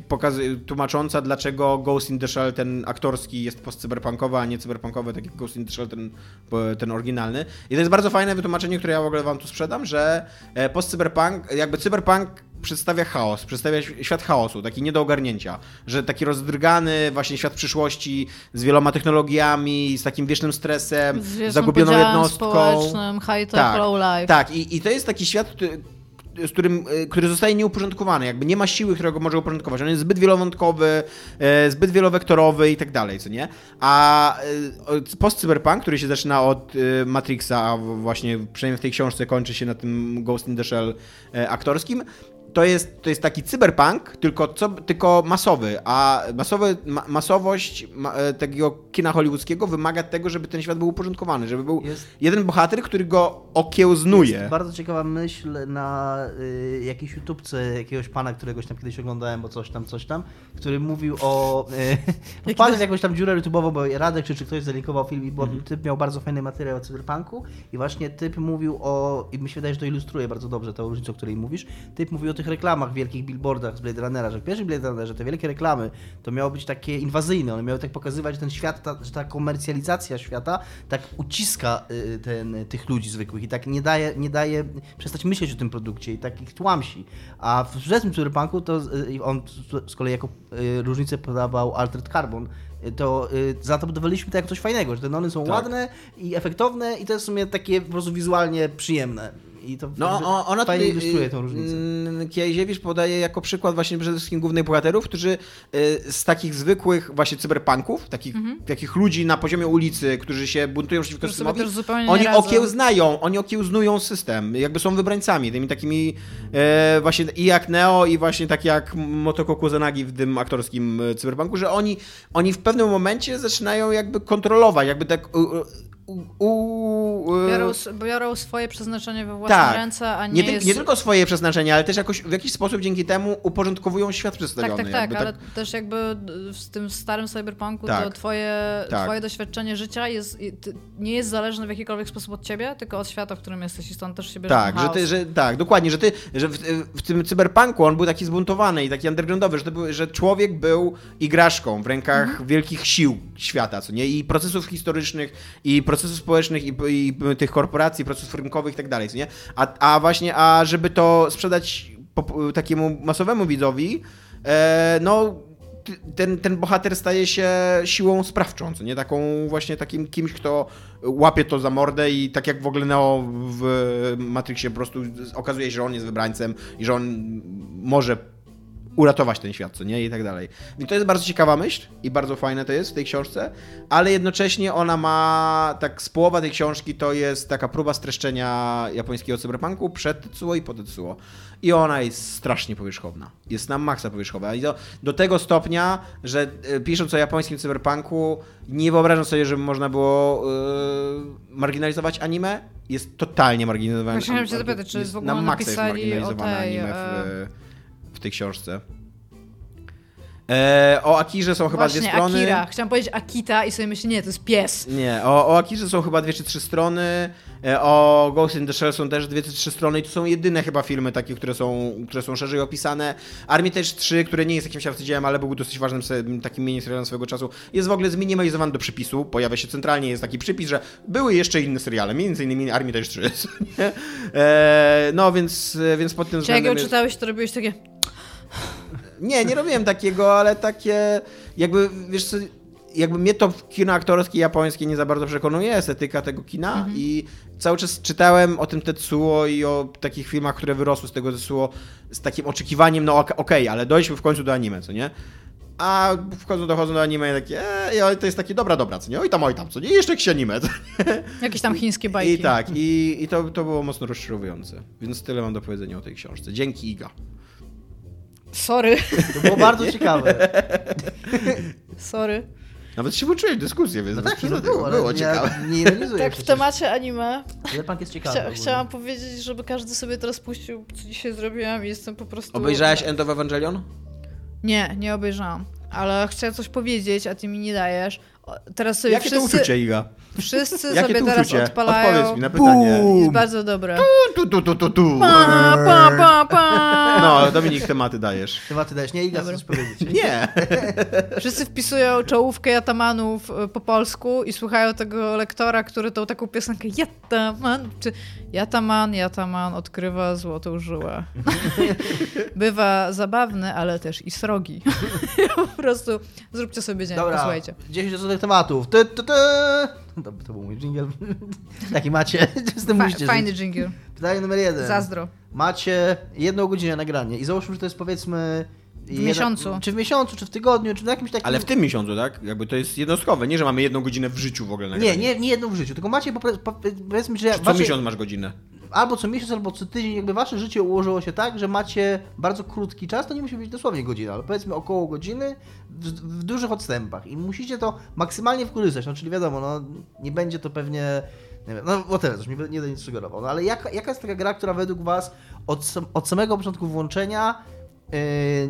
tłumacząca, dlaczego Ghost in the Shell, ten aktorski, jest post-cyberpunkowy, a nie cyberpunkowy, tak jak Ghost in the Shell, ten, ten oryginalny. I to jest bardzo fajne wytłumaczenie, które ja w ogóle wam tu sprzedam, że e, post-cyberpunk, jakby cyberpunk przedstawia chaos, przedstawia świat chaosu, taki nie do ogarnięcia, że taki rozdrgany właśnie świat przyszłości z wieloma technologiami, z takim wiecznym stresem, Z zagubioną jednostką. społecznym, high-tech, Tak, low-life. Tak, i, i to jest taki świat, który, z którym, y, który zostaje nieuporządkowany, jakby nie ma siły, która go może uporządkować. On jest zbyt wielowątkowy, e, zbyt wielowektorowy i tak dalej, co nie? A e, post-cyberpunk, który się zaczyna od e, Matrixa, a właśnie przynajmniej w tej książce kończy się na tym Ghost in the Shell e, aktorskim, to jest, to jest taki cyberpunk, tylko, co, tylko masowy, a masowy, ma, masowość ma, e, takiego kina hollywoodzkiego wymaga tego, żeby ten świat był uporządkowany, żeby był Jest- jeden bohater, który go okiełznuje. Jest bardzo ciekawa myśl na y, jakiejś YouTubce jakiegoś pana, któregoś tam kiedyś oglądałem, bo coś tam, coś tam, który mówił o... Y, wpadłem w jakąś tam dziurę YouTube'ową, bo Radek czy, czy ktoś zalinkował film i bo Mhm. typ miał bardzo fajny materiał o cyberpunku i właśnie typ mówił o... i mi się wydaje, że to ilustruje bardzo dobrze tę różnicę, o której mówisz. Typ mówił o tych reklamach, wielkich billboardach z Blade Runnera, że w pierwszym Blade Runnerze te wielkie reklamy to miało być takie inwazyjne, one miały tak pokazywać, ten świat, ta, że ta komercjalizacja świata tak uciska y, ten, tych ludzi zwykłych i tak nie daje, nie daje przestać myśleć o tym produkcie i tak ich tłamsi. A w wczesnym cyberpunku to y, on z- kolei jako y, różnicę podawał Altered Carbon, to y, za to budowaliśmy to jako coś fajnego, że te nony są Tak. ładne i efektowne i to jest w sumie takie po prostu wizualnie przyjemne. I to No, o- ona tutaj, ilustruje tą różnicę. mm, Kiejziewicz podaje jako przykład właśnie przede wszystkim głównych bohaterów, którzy y, z takich zwykłych właśnie cyberpunków, takich, takich ludzi na poziomie ulicy, którzy się buntują przeciwko systemowi, oni okiełznają, oni okiełznują system, jakby są wybrańcami, tymi takimi e, właśnie i jak Neo i właśnie tak jak Motoko Kusanagi w tym aktorskim e, cyberpunku, że oni, oni w pewnym momencie zaczynają jakby kontrolować, jakby tak u, u, e, Biorą, biorą swoje przeznaczenie we własne tak. ręce, a nie, nie, ty- jest... nie tylko swoje przeznaczenie, ale też jakoś, w jakiś sposób dzięki temu uporządkowują świat Tak, przedstawiony. tak, tak, jakby ale też jakby w tym starym cyberpunku to Tak. twoje, Tak. twoje doświadczenie życia jest, nie jest zależne w jakikolwiek sposób od ciebie, tylko od świata, w którym jesteś i stąd też się bierze Tak, że ty, że, tak, dokładnie, że ty, że w, w tym cyberpunku on był taki zbuntowany i taki undergroundowy, że, to był, że człowiek był igraszką w rękach Mhm. wielkich sił świata, co nie? I procesów historycznych, i procesów społecznych, i, i tych korporacji, procesów rynkowych i tak dalej, nie? A, a właśnie, a żeby to sprzedać pop- takiemu masowemu widzowi, e, no ten, ten bohater staje się siłą sprawczą, nie? Taką właśnie takim kimś, kto łapie to za mordę i tak jak w ogóle Neo w Matrixie po prostu okazuje się, że on jest wybrańcem i że on może uratować ten świat, co nie? I tak dalej. I to jest bardzo ciekawa myśl i bardzo fajne to jest w tej książce, ale jednocześnie ona ma, tak z połowa tej książki to jest taka próba streszczenia japońskiego cyberpunku przed Tetsuo i po Tetsuo. I ona jest strasznie powierzchowna. Jest na maksa powierzchowna. I do, do tego stopnia, że e, pisząc o japońskim cyberpunku, nie wyobrażam sobie, żeby można było e, marginalizować anime. Jest totalnie marginalizowane. Chciałam się zapytać, czy jest w ogóle na maksa jest napisali o marginalizowane tej, anime e, w, w tej książce. E, o Akirze są chyba Właśnie, dwie strony. Akira. Chciałam powiedzieć Akita i sobie myślę, nie, to jest pies. Nie, o, o Akirze są chyba dwie czy trzy strony. E, o Ghost in the Shell są też dwie czy trzy strony i to są jedyne chyba filmy takie, które są, które są szerzej opisane. Armitage 3, które nie jest jakimś arcydziełem, ale był dosyć ważnym takim miniserialem swojego czasu, jest w ogóle zminimalizowany do przypisu. Pojawia się centralnie, jest taki przypis, że były jeszcze inne seriale, między innymi Armitage 3. nie? e, no więc, więc pod tym Czy jak ją względem... jest- czytałeś, to robiłeś takie... nie, nie robiłem takiego, ale takie jakby, wiesz co, jakby mnie to kino aktorskie japońskie nie za bardzo przekonuje, estetyka tego kina i cały czas czytałem o tym Tetsuo i o takich filmach, które wyrosły z tego Tetsuo z takim oczekiwaniem, no ok- okej, ale dojdźmy w końcu do anime, co nie? A wchodzą, dochodzą do anime i takie, e, to jest takie dobra, dobra, co nie? Oj tam, oj tam, co nie? I jeszcze jakieś anime, nie? (laughs) Jakieś tam chińskie bajki. I tak, i, i to, to było mocno rozczarowujące. Więc tyle mam do powiedzenia o tej książce. Dzięki Iga. Sorry, To było bardzo ciekawe. (laughs) sorry. Nawet się włączyłeś w dyskusję, więc No tak, no było, ale było ciekawe. nie ironizuję Tak, w temacie anime Cyberpunk jest ciekawy. chcia, chciałam powiedzieć, żeby każdy sobie teraz puścił, co dzisiaj zrobiłam i jestem po prostu... Obejrzałeś End of Evangelion? Nie, nie obejrzałam. Ale chciałam coś powiedzieć, a ty mi nie dajesz. Teraz sobie Jakie wszyscy, to uczucie, Iga? wszyscy Jakie sobie to teraz uczucie? odpalają. Odpowiedz mi na pytanie. Jest bardzo dobre. Tu, tu, tu, tu, tu. Pa, pa, pa, pa. No, Dominik, tematy dajesz. Tematy dajesz, nie? Iga, chcesz powiedzieć. (laughs) Nie. Wszyscy wpisują czołówkę Jatamanów y, po polsku i słuchają tego lektora, który tą taką piosenkę Jataman, czy Jataman, Jataman odkrywa złotą żyłę. (laughs) Bywa zabawny, ale też i srogi. (laughs) po prostu zróbcie sobie dzień, Dobra, posłuchajcie. 10 różnych tematów. Ty, ty, ty. To, to był mój jingle. (laughs) Taki macie. (laughs) Z tym Fa- musicie fajny żyć. dżingiel. Pytanie numer jeden. Zazdro. Macie jedną godzinę nagranie i załóżmy, że to jest powiedzmy... W miesiącu. Czy w miesiącu, czy w tygodniu, czy w jakimś takim... Ale w tym miesiącu, tak? Jakby to jest jednostkowe. Nie, że mamy jedną godzinę w życiu w ogóle na Nie, nie, nie jedną w życiu, tylko macie po, po, powiedzmy, że... Co wasze- miesiąc masz godzinę. Albo co miesiąc, albo co tydzień, jakby wasze życie ułożyło się tak, że macie bardzo krótki czas, to nie musi być dosłownie godzina, ale powiedzmy około godziny w, w dużych odstępach i musicie to maksymalnie wkorzystać, no czyli wiadomo, no nie będzie to pewnie, nie wiem, no whatever, też nie, nie będę nic sugerował, no ale jaka, jaka jest taka gra, która według was od, od samego początku włączenia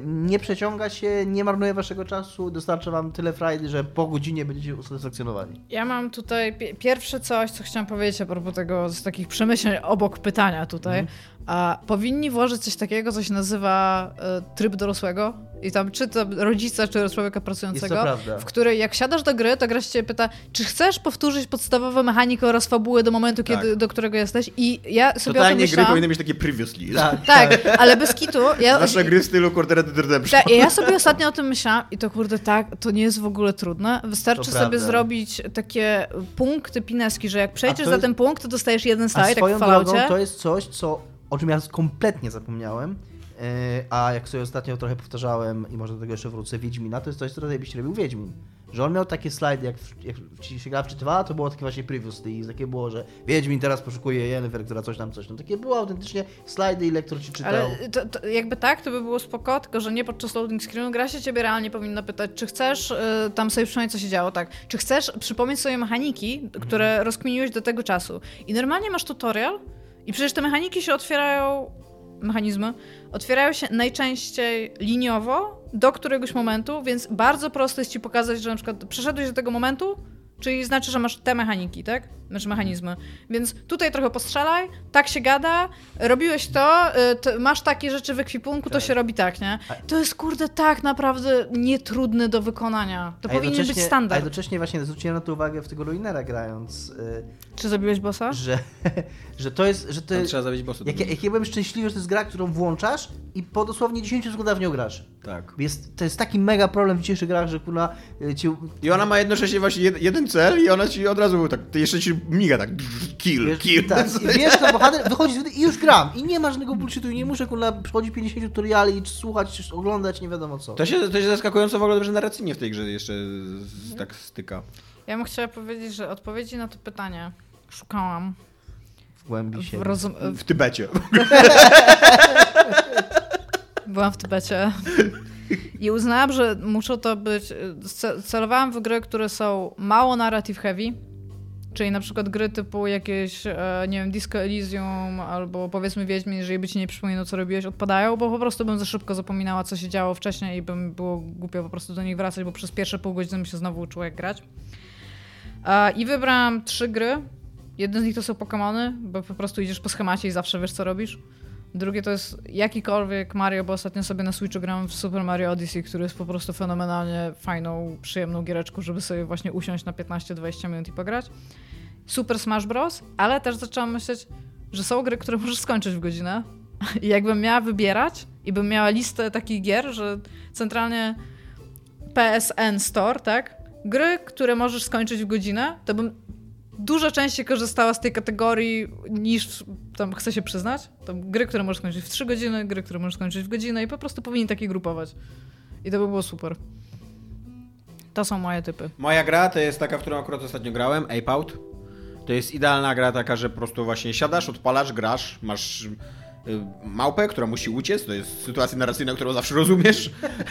nie przeciąga się, nie marnuje waszego czasu, dostarcza wam tyle frajdy, że po godzinie będziecie usatysfakcjonowani. Ja mam tutaj pi- pierwsze coś, co chciałam powiedzieć a propos tego z takich przemyśleń obok pytania tutaj. A powinni włożyć coś takiego, co się nazywa e, tryb dorosłego i tam czy to rodzica, czy człowieka pracującego, w której jak siadasz do gry, to gra się pyta, czy chcesz powtórzyć podstawowe mechaniki oraz fabułę do momentu, Tak. kiedy, do którego jesteś i ja sobie o tym Totalnie gry myślałam. powinny mieć takie previously. Tak, Tak, ale bez kitu, ja, (laughs) Nasze gry w stylu Redemption. tak, ja sobie ostatnio o tym myślałam i to kurde tak, to nie jest w ogóle trudne. Wystarczy To sobie prawda. zrobić takie punkty pineski, że jak przejdziesz za jest- ten punkt, to dostajesz jeden slajd, jak w swoją Falloutie. to jest coś, co, o czym ja kompletnie zapomniałem, yy, a jak sobie ostatnio trochę powtarzałem i może do tego jeszcze wrócę, Wiedźmina, to jest coś, co byś robił Wiedźmin. Że on miał takie slajdy, jak, jak ci się gra wczytywała, to było takie właśnie previously i takie było, że Wiedźmin teraz poszukuje Yennefer, która coś tam, coś tam. Takie było autentycznie slajdy i lektor ci czytał. Ale to, to jakby tak, to by było spoko, tylko że nie podczas loading screenu gra się ciebie realnie powinna pytać, czy chcesz y, tam sobie przypomnieć, co się działo, tak. Czy chcesz przypomnieć sobie mechaniki, które rozkminiłeś do tego czasu. I normalnie masz tutorial i przecież te mechaniki się otwierają, mechanizmy, otwierają się najczęściej liniowo do któregoś momentu, więc bardzo prosto jest ci pokazać, że na przykład przeszedłeś do tego momentu, Czyli znaczy, że masz te mechaniki, tak? Znaczy mechanizmy. Więc tutaj trochę postrzelaj, tak się gada, robiłeś to, y, to masz takie rzeczy w ekwipunku, to Tak. się robi tak, nie? To jest kurde tak naprawdę nietrudne do wykonania. To powinien być jednocześnie- A standard. jednocześnie właśnie zwróciłem na to uwagę w tego Ruinera grając, y, Czy zabiłeś bossa? że, (laughs) że to jest, że to jest, trzeba zabić bossa. jak, ja- jak ja byłem szczęśliwy, że to jest gra, którą włączasz i po dosłownie 10 sekundach w nią grasz. Tak. Jest, to jest taki mega problem w dzisiejszych grach, że kurna y, cię, I ona ma jednocześnie właśnie jed, jeden cel i ona ci od razu tak, ty jeszcze ci miga tak, kill, Wiesz, kill. tak, (laughs) i wiesz, to bohater wychodzi z i już gram. I nie ma żadnego bullshitu i nie muszę kurna przychodzić 50 tutoriali i słuchać, czy oglądać, nie wiadomo co. To się, to się zaskakująco w ogóle dobrze narracyjnie w tej grze jeszcze z, tak styka. Ja bym chciała powiedzieć, że odpowiedzi na to pytanie szukałam W głębi w siebie. rozum... W Tybecie. (laughs) Byłam w Tybecie i uznałam, że muszą to być. ce- Celowałam w gry, które są mało narrative heavy, czyli na przykład gry typu jakieś, e, nie wiem, Disco Elysium albo powiedzmy Wiedźmin, jeżeli by ci nie przypominał, co robiłeś, odpadają, bo po prostu bym za szybko zapominała, co się działo wcześniej i bym było głupio po prostu do nich wracać, bo przez pierwsze pół godziny bym się znowu uczyła jak grać. I wybrałam trzy gry. Jeden z nich to są Pokémony, bo po prostu idziesz po schemacie i zawsze wiesz, co robisz. Drugie to jest jakikolwiek Mario, bo ostatnio sobie na Switchu grałem w Super Mario Odyssey, który jest po prostu fenomenalnie fajną, przyjemną giereczką, żeby sobie właśnie usiąść na 15-20 minut i pograć. Super Smash Bros., ale też zaczęłam myśleć, że są gry, które możesz skończyć w godzinę. (laughs) I jakbym miała wybierać i bym miała listę takich gier, że centralnie PSN Store, tak? Gry, które możesz skończyć w godzinę, to bym dużo częściej korzystała z tej kategorii niż tam chcę się przyznać. Tam gry, które możesz skończyć w 3 godziny, gry, które możesz skończyć w godzinę i po prostu powinni takie grupować. I to by było super. To są moje typy. Moja gra to jest taka, w którą akurat ostatnio grałem, Ape Out. To jest idealna gra taka, że po prostu właśnie siadasz, odpalasz, grasz, masz małpę, która musi uciec, to jest sytuacja narracyjna, którą zawsze rozumiesz.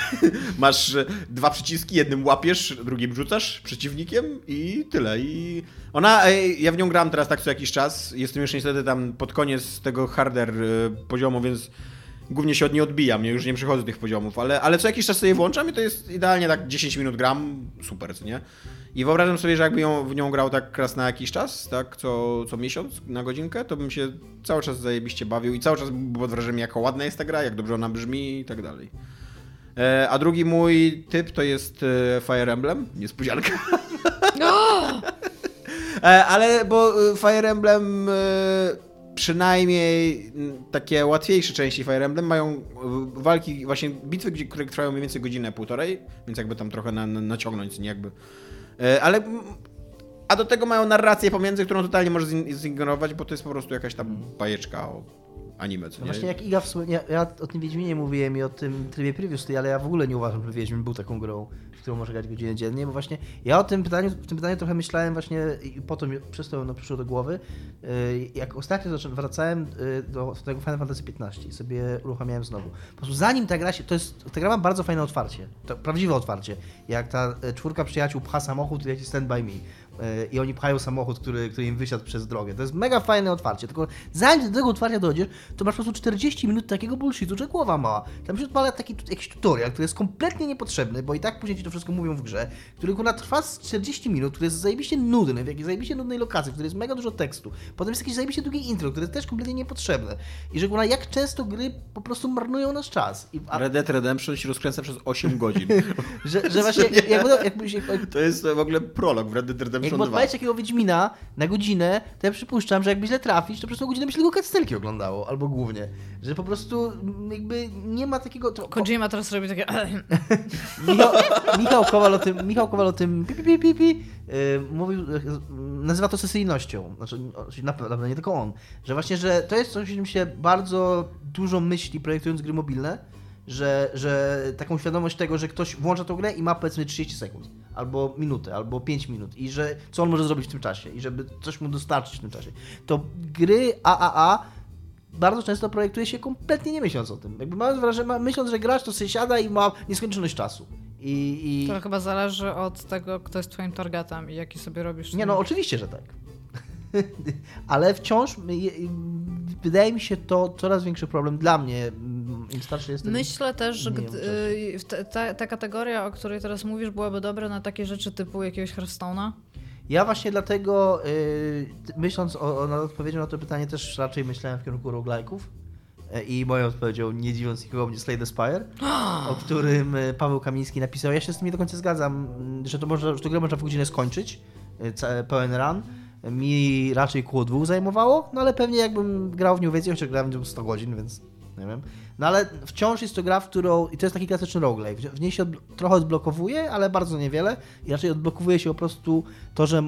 (laughs) masz y, dwa przyciski, jednym łapiesz, drugim rzucasz przeciwnikiem i tyle. I ona, ja w nią gram teraz tak co jakiś czas, jestem już niestety tam pod koniec tego harder y, poziomu, więc głównie się od niej odbijam, ja już nie przychodzę do tych poziomów, ale, ale co jakiś czas sobie włączam i to jest idealnie tak 10 minut gram, super, nie? I wyobrażam sobie, że jakby ją, w nią grał tak raz na jakiś czas, tak, co, co miesiąc, na godzinkę, to bym się cały czas zajebiście bawił i cały czas był pod wrażeniem, jak ładna jest ta gra, jak dobrze ona brzmi i tak dalej. E, a drugi mój typ to jest e, Fire Emblem, niespodzianka. (laughs) E, ale bo e, Fire Emblem e, przynajmniej takie łatwiejsze części Fire Emblem mają e, walki, właśnie bitwy, które trwają mniej więcej godzinę, półtorej, więc jakby tam trochę na, na, naciągnąć, nie jakby. E, Ale m, a do tego mają narrację pomiędzy, którą totalnie możesz zignorować, bo to jest po prostu jakaś tam bajeczka o anime, co No nie? właśnie jak Iga wspomniał, ja, ja o tym Wiedźminie mówiłem i o tym trybie previously, ale ja w ogóle nie uważam, że Wiedźmin był taką grą, którą można grać godzinę dziennie, bo właśnie ja o tym pytaniu, w tym pytaniu trochę myślałem właśnie i po to przez to no, przyszło do głowy. Yy, Jak ostatnio wracałem yy, do tego Final Fantasy XV i sobie uruchamiałem znowu. Po prostu zanim ta gra się, to jest, ta gra ma bardzo fajne otwarcie, to prawdziwe otwarcie. Jak ta e, czwórka przyjaciół pcha samochód, leci Stand By Me. E, I oni pchają samochód, który, który im wysiadł przez drogę. To jest mega fajne otwarcie. Tylko zanim do tego otwarcia dojdziesz, to masz po prostu 40 minut takiego bullshitu, że głowa mała. Tam się odpala taki jakiś tutorial, który jest kompletnie niepotrzebny, bo i tak później ci to wszystko mówią w grze, który kurwa trwa z 40 minut, który jest zajebiście nudny, w jakiejś zajebiście nudnej lokacji, w której jest mega dużo tekstu. Potem jest jakieś zajebiście długie intro, które jest też kompletnie niepotrzebne. I że kurwa jak często gry po prostu marnują nasz czas. I, a, Red Dead Redemption się rozkręca przez 8 godzin. (laughs) że, że właśnie jakby, jakby się, To jest w ogóle prolog w Red Dead Redemption Jakby 2. odpalić takiego Wiedźmina na godzinę, to ja przypuszczam, że jakby źle trafić, to przez tą godzinę by się tylko cutscenki oglądało, albo głównie. Że po prostu mm, jakby nie ma takiego... To, ko, Kojima teraz robi takie... (laughs) Michał, Michał Kowal o tym, Michał Kowal o tym pi, pi, pi, pi, pi, yy, mówił, yy, nazywa to sesyjnością. Znaczy, oczywiście na pewno nie tylko on. Że właśnie, że to jest coś, o czym się bardzo dużo myśli projektując gry mobilne, że, że taką świadomość tego, że ktoś włącza tą grę i ma powiedzmy 30 sekund, albo minutę, albo 5 minut i że co on może zrobić w tym czasie i żeby coś mu dostarczyć w tym czasie. To gry AAA bardzo często projektuje się kompletnie nie myśląc o tym. Jakby mając wrażenie, myśląc, że gracz to sobie siada i ma nieskończoność czasu. I, i... To chyba zależy od tego, kto jest twoim targetem i jaki sobie robisz. Nie no, oczywiście, że tak. (laughs) Ale wciąż y, y, wydaje mi się to coraz większy problem dla mnie. mm, Im starszy jestem. Myślę też, że y, ta, ta kategoria, o której teraz mówisz, byłaby dobra na takie rzeczy typu jakiegoś Hearthstone'a. Ja właśnie dlatego, yy, myśląc o, o nad odpowiedzią na to pytanie, też raczej myślałem w kierunku roguelike'ów. E, I moją odpowiedzią, nie dziwiąc nikogo, będzie Slay the Spire, o (gasps) którym e, Paweł Kamiński napisał. Ja się z tym nie do końca zgadzam, że to można, że to grę można w godzinę skończyć, e, pełen run. Mi raczej koło dwóch zajmowało, no ale pewnie jakbym grał w nią więcej, chociaż grałem w nią 100 godzin, więc nie wiem. No ale wciąż jest to gra, w którą, i to jest taki klasyczny roguelike, w niej się od, trochę odblokowuje, ale bardzo niewiele i raczej odblokowuje się po prostu to, że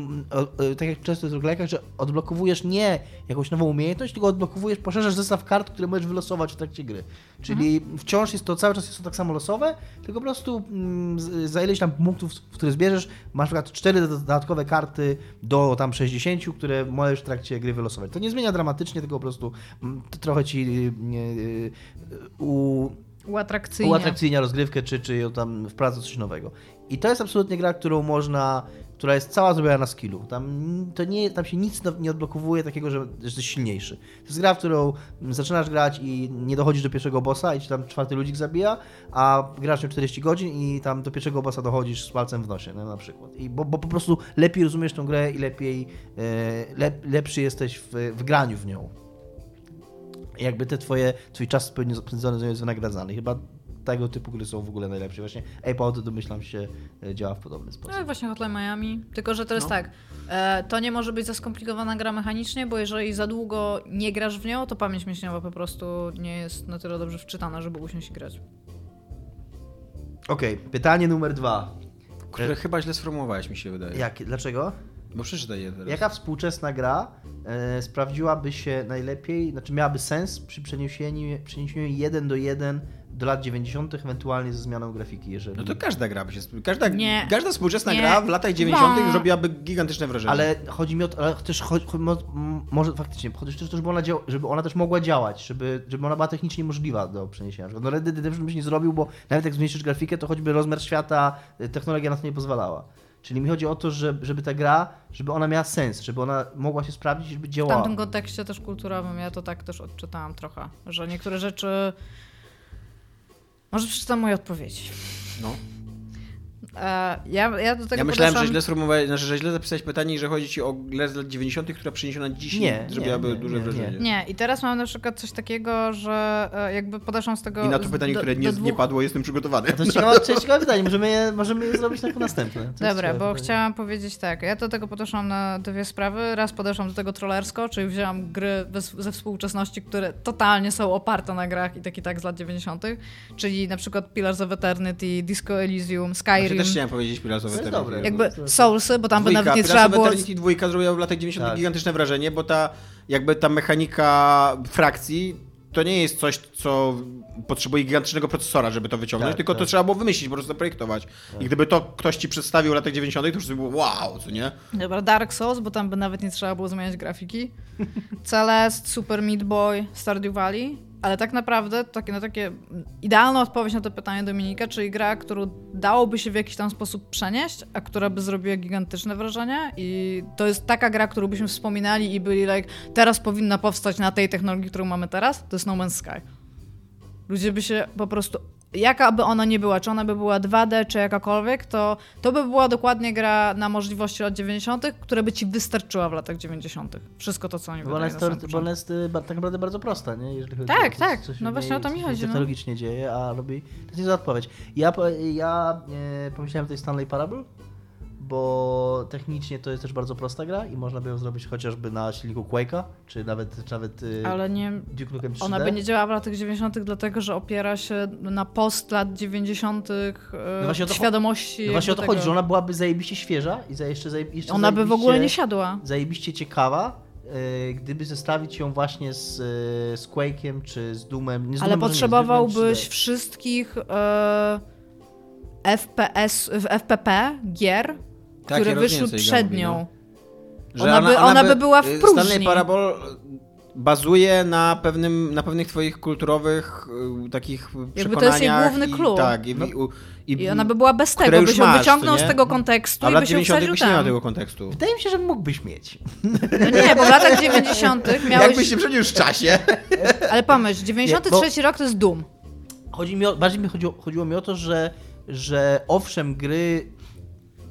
tak jak często jest w roguelike'ach, że odblokowujesz nie jakąś nową umiejętność, tylko odblokowujesz, poszerzasz zestaw kart, które możesz wylosować w trakcie gry. Czyli wciąż jest to, cały czas jest to tak samo losowe, tylko po prostu mm, za ileś tam punktów, które zbierzesz, masz na przykład cztery dodatkowe karty do tam 60, które możesz w trakcie gry wylosować. To nie zmienia dramatycznie, tylko po prostu mm, trochę ci y, u, Uatrakcyjnie. uatrakcyjnia rozgrywkę, czy, czy ją tam wprowadza coś nowego. I to jest absolutnie gra, którą można, która jest cała zrobiona na skillu. Tam, to nie, tam się nic nie odblokowuje takiego, że że jesteś silniejszy. To jest gra, w którą zaczynasz grać i nie dochodzisz do pierwszego bossa i ci tam czwarty ludzik zabija, a grasz nią 40 godzin i tam do pierwszego bossa dochodzisz z palcem w nosie, no, na przykład. I bo, bo po prostu lepiej rozumiesz tą grę i lepiej, e, lep, lepszy jesteś w, w graniu w nią jakby te twoje, twój czas spędzony spędzony z nią jest wynagradzany. Chyba tego typu gry są w ogóle najlepsze. Właśnie Ape domyślam się e, działa w podobny sposób. No właśnie Hotline Miami, tylko że to jest No. tak, e, to nie może być za skomplikowana gra mechanicznie, bo jeżeli za długo nie grasz w nią, to pamięć mięśniowa po prostu nie jest na tyle dobrze wczytana, żeby usiąść i grać. Okej, pytanie numer dwa. Które chyba źle sformułowałeś, mi się wydaje. Jak, dlaczego? Bo przeczytaj je teraz. Jaka współczesna gra e, sprawdziłaby się najlepiej, znaczy miałaby sens przy przeniesieniu, przeniesieniu 1 do 1 do lat 90., ewentualnie ze zmianą grafiki, jeżeli... No to każda gra by się... Każda, Nie. każda współczesna Nie. gra w latach 90. No. robiłaby gigantyczne wrażenie. Ale chodzi mi o to, ale też chodzi, chodzi, mo- m- może faktycznie, chodzi też, żeby ona, żeby ona też mogła działać, żeby, żeby ona była technicznie możliwa do przeniesienia. No Red Dead Redemption byś nie zrobił, bo nawet jak zmniejszysz grafikę, to choćby rozmiar świata, y, technologia na to nie pozwalała. Czyli mi chodzi o to, że, żeby ta gra, żeby ona miała sens, żeby ona mogła się sprawdzić, żeby W działała. tamtym kontekście też kulturowym ja to tak też odczytałam trochę, że niektóre rzeczy... Może przeczytam moje odpowiedzi. No. Ja, ja do tego Ja myślałem, że podeszłam- źle sformułowałeś, znaczy, że źle zapisałeś pytanie i że chodzi ci o grę z lat 90., która przeniesiona dziś Nie, zrobiłaby nie, nie, duże nie, wrażenie. Nie, i teraz mam na przykład coś takiego, że e, jakby podeszłam z tego... I na to pytanie, do- które nie, dwóch... nie padło, jestem przygotowany. To jest ciekawe, ciekawe pytanie, możemy je, możemy je zrobić jako następne. Dobra, bo pytanie. chciałam powiedzieć tak. Ja do tego podeszłam na dwie sprawy. Raz podeszłam do tego trollersko, czyli wzięłam gry bez, ze współczesności, które totalnie są oparte na grach i tak i tak z lat 90., czyli na przykład Pillars of Eternity, Disco Elysium, Ja Skyrim, też chciałem powiedzieć Pillars of Eternity. dobre. jakby Soulsy, bo tam by Dwójka, nawet nie trzeba było... Eternity dwójka zrobiła w latach 90. Tak. gigantyczne wrażenie, bo ta jakby ta mechanika frakcji to nie jest coś, co potrzebuje gigantycznego procesora, żeby to wyciągnąć, Tak, tylko to tak. trzeba było wymyślić, po prostu zaprojektować. I gdyby to ktoś ci przedstawił w latach 90., to już by było wow, co nie? Dobra, Dark Souls, bo tam by nawet nie trzeba było zmieniać grafiki. (laughs) Celeste, Super Meat Boy, Stardew Valley. Ale tak naprawdę takie, no takie idealna odpowiedź na to pytanie Dominika, czyli gra, którą dałoby się w jakiś tam sposób przenieść, a która by zrobiła gigantyczne wrażenie i to jest taka gra, którą byśmy wspominali i byli like, teraz powinna powstać na tej technologii, którą mamy teraz, to jest No Man's Sky. Ludzie by się po prostu, jaka by ona nie była, czy ona by była 2D, czy jakakolwiek, to, to by była dokładnie gra na możliwości lat 90., która by ci wystarczyła w latach 90. Wszystko to, co oni Bo ona jest, bo ona jest y, tak naprawdę bardzo prosta, nie? Jeżeli chodzi Tak, o tak. co się No właśnie o to mi chodzi, no. technologicznie dzieje, a robi... To jest niezła odpowiedź. Ja, ja e, pomyślałem tutaj Stanley Parable, bo technicznie to jest też bardzo prosta gra i można by ją zrobić chociażby na silniku Quake'a, czy nawet, czy nawet y, Ale nie, Duke Nukem 3D. ona by nie działała w latach 90., dlatego że opiera się na post lat 90. e, No właśnie świadomości. No właśnie o to jakby chodzi, tego. że ona byłaby zajebiście świeża i za jeszcze, jeszcze Ona by w ogóle nie siadła. zajebiście ciekawa, e, gdyby zestawić ją właśnie z, z Quake'iem czy z Doomem. Nie z Ale Doomem potrzebowałbyś Doomem 3D. wszystkich e, FPS, w FPP gier, które ja wyszły przed mówi, nią. no. Że Ona by- ona by była w y, próżni. Stanley Parable bazuje na, pewnym, na pewnych twoich kulturowych y, takich Jakby to jest jej przekonaniach. główny i, clue. Tak, i, No. i, i, I ona by była bez tego, byś ją masz, wyciągnął z nie? tego kontekstu a i lat ją 90. wsadził byś nie miał tam. tego kontekstu. Wydaje mi się, że mógłbyś mieć. No nie, bo w latach 90. miałeś... Jakbyś się przeniósł w czasie. Ale pomyśl, 93 rok to jest Doom. Chodzi mi o, bardziej mi chodziło, chodziło mi o to, że, że owszem, gry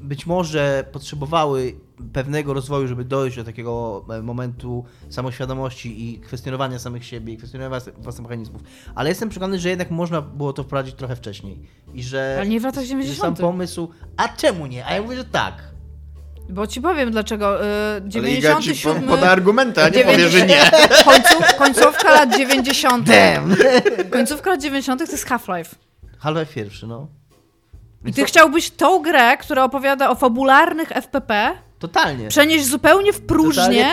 być może potrzebowały pewnego rozwoju, żeby dojść do takiego e, momentu samoświadomości i kwestionowania samych siebie, i kwestionowania własnych mechanizmów. Ale jestem przekonany, że jednak można było to wprowadzić trochę wcześniej. I że, Ale nie w latach że sam 90. pomysł... A czemu nie? A ja mówię, że tak. Bo ci powiem dlaczego. Y, Ale Iga ci 97. po- poda argumenty, a nie powie, że nie. (laughs) Końców, końcówka lat 90. Damn! Końcówka lat 90. to jest Half-Life. Half-Life pierwszy, no. I ty chciałbyś tą grę, która opowiada o fabularnych FPP, Totalnie. przenieść zupełnie w próżnię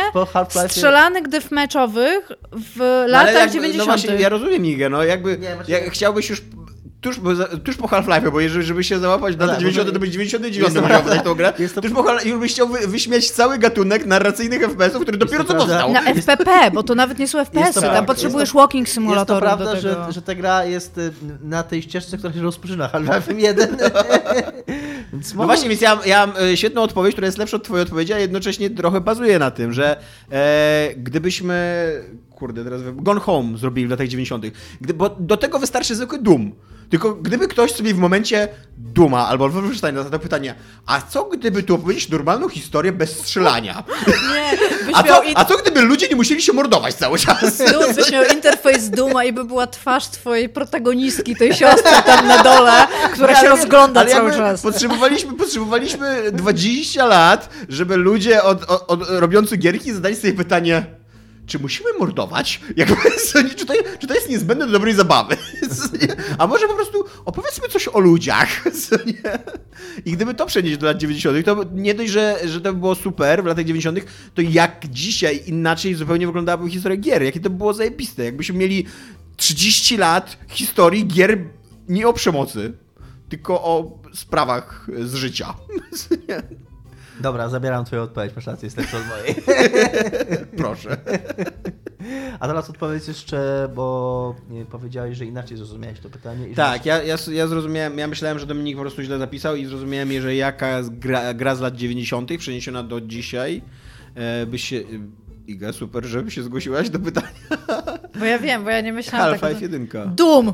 strzelanek deathmatchowych w No, ale latach jakby, 90. No właśnie, ja rozumiem Igę, no jakby Nie, właśnie- jak chciałbyś już tuż, po- tuż po Half-Life, bo jeżeli, żeby się załapać na No te tak, 90, bo- to byś 99 jest to musiał wydać tą grę. Jest to- Tuż po Half-Life już byś chciał wy, wyśmiać cały gatunek narracyjnych FPS-ów, który dopiero co powstał. Na FPP, bo to nawet nie są FPS-y, tam tak, potrzebujesz jest to- walking Jest simulatorów to prawda, że, że ta gra jest y, na tej ścieżce, która się rozpoczyna Half-Life 1. (laughs) Więc No właśnie, więc ja, ja mam e, świetną odpowiedź, która jest lepsza od twojej odpowiedzi, a jednocześnie trochę bazuje na tym, że e, gdybyśmy, kurde, teraz we- Gone Home zrobili w latach 90., gdy, bo do tego wystarczy zwykły Doom. Tylko gdyby ktoś sobie w momencie Duma albo Wolfensteina zadał pytanie, a co gdyby tu opowiedzieć normalną historię bez strzelania? Nie, A co, a co gdyby ludzie nie musieli się mordować cały czas? Doom, byś miał interfejs Duma i by była twarz twojej protagonistki, tej siostry tam na dole, która się Ale- rozgląda ale cały czas. Potrzebowaliśmy, potrzebowaliśmy 20 lat, żeby ludzie od, od, od robiący gierki zadali sobie pytanie, czy musimy mordować? (laughs) Czy, to, czy to jest niezbędne do dobrej zabawy? (laughs) A może po prostu opowiedzmy coś o ludziach? (laughs) I gdyby to przenieść do lat 90., to nie dość, że, że to by było super w latach 90., to jak dzisiaj inaczej zupełnie wyglądałaby historia gier. Jakie to by było zajebiste. Jakbyśmy mieli 30 lat historii gier nie o przemocy, tylko o sprawach z życia. Dobra, zabieram twoją odpowiedź, masz rację, jest lepsza od mojej. (laughs) Proszę. A teraz odpowiedz jeszcze, bo powiedziałeś, że inaczej zrozumiałeś to pytanie. Tak, ja, ja, ja zrozumiałem, ja myślałem, że Dominik po prostu źle zapisał i zrozumiałem, że jaka gra, gra z lat 90. przeniesiona do dzisiaj e, by się... Iga, super, żeby się zgłosiłaś do pytania. Bo ja wiem, bo ja nie myślałam tak. Half-Life 1. Doom!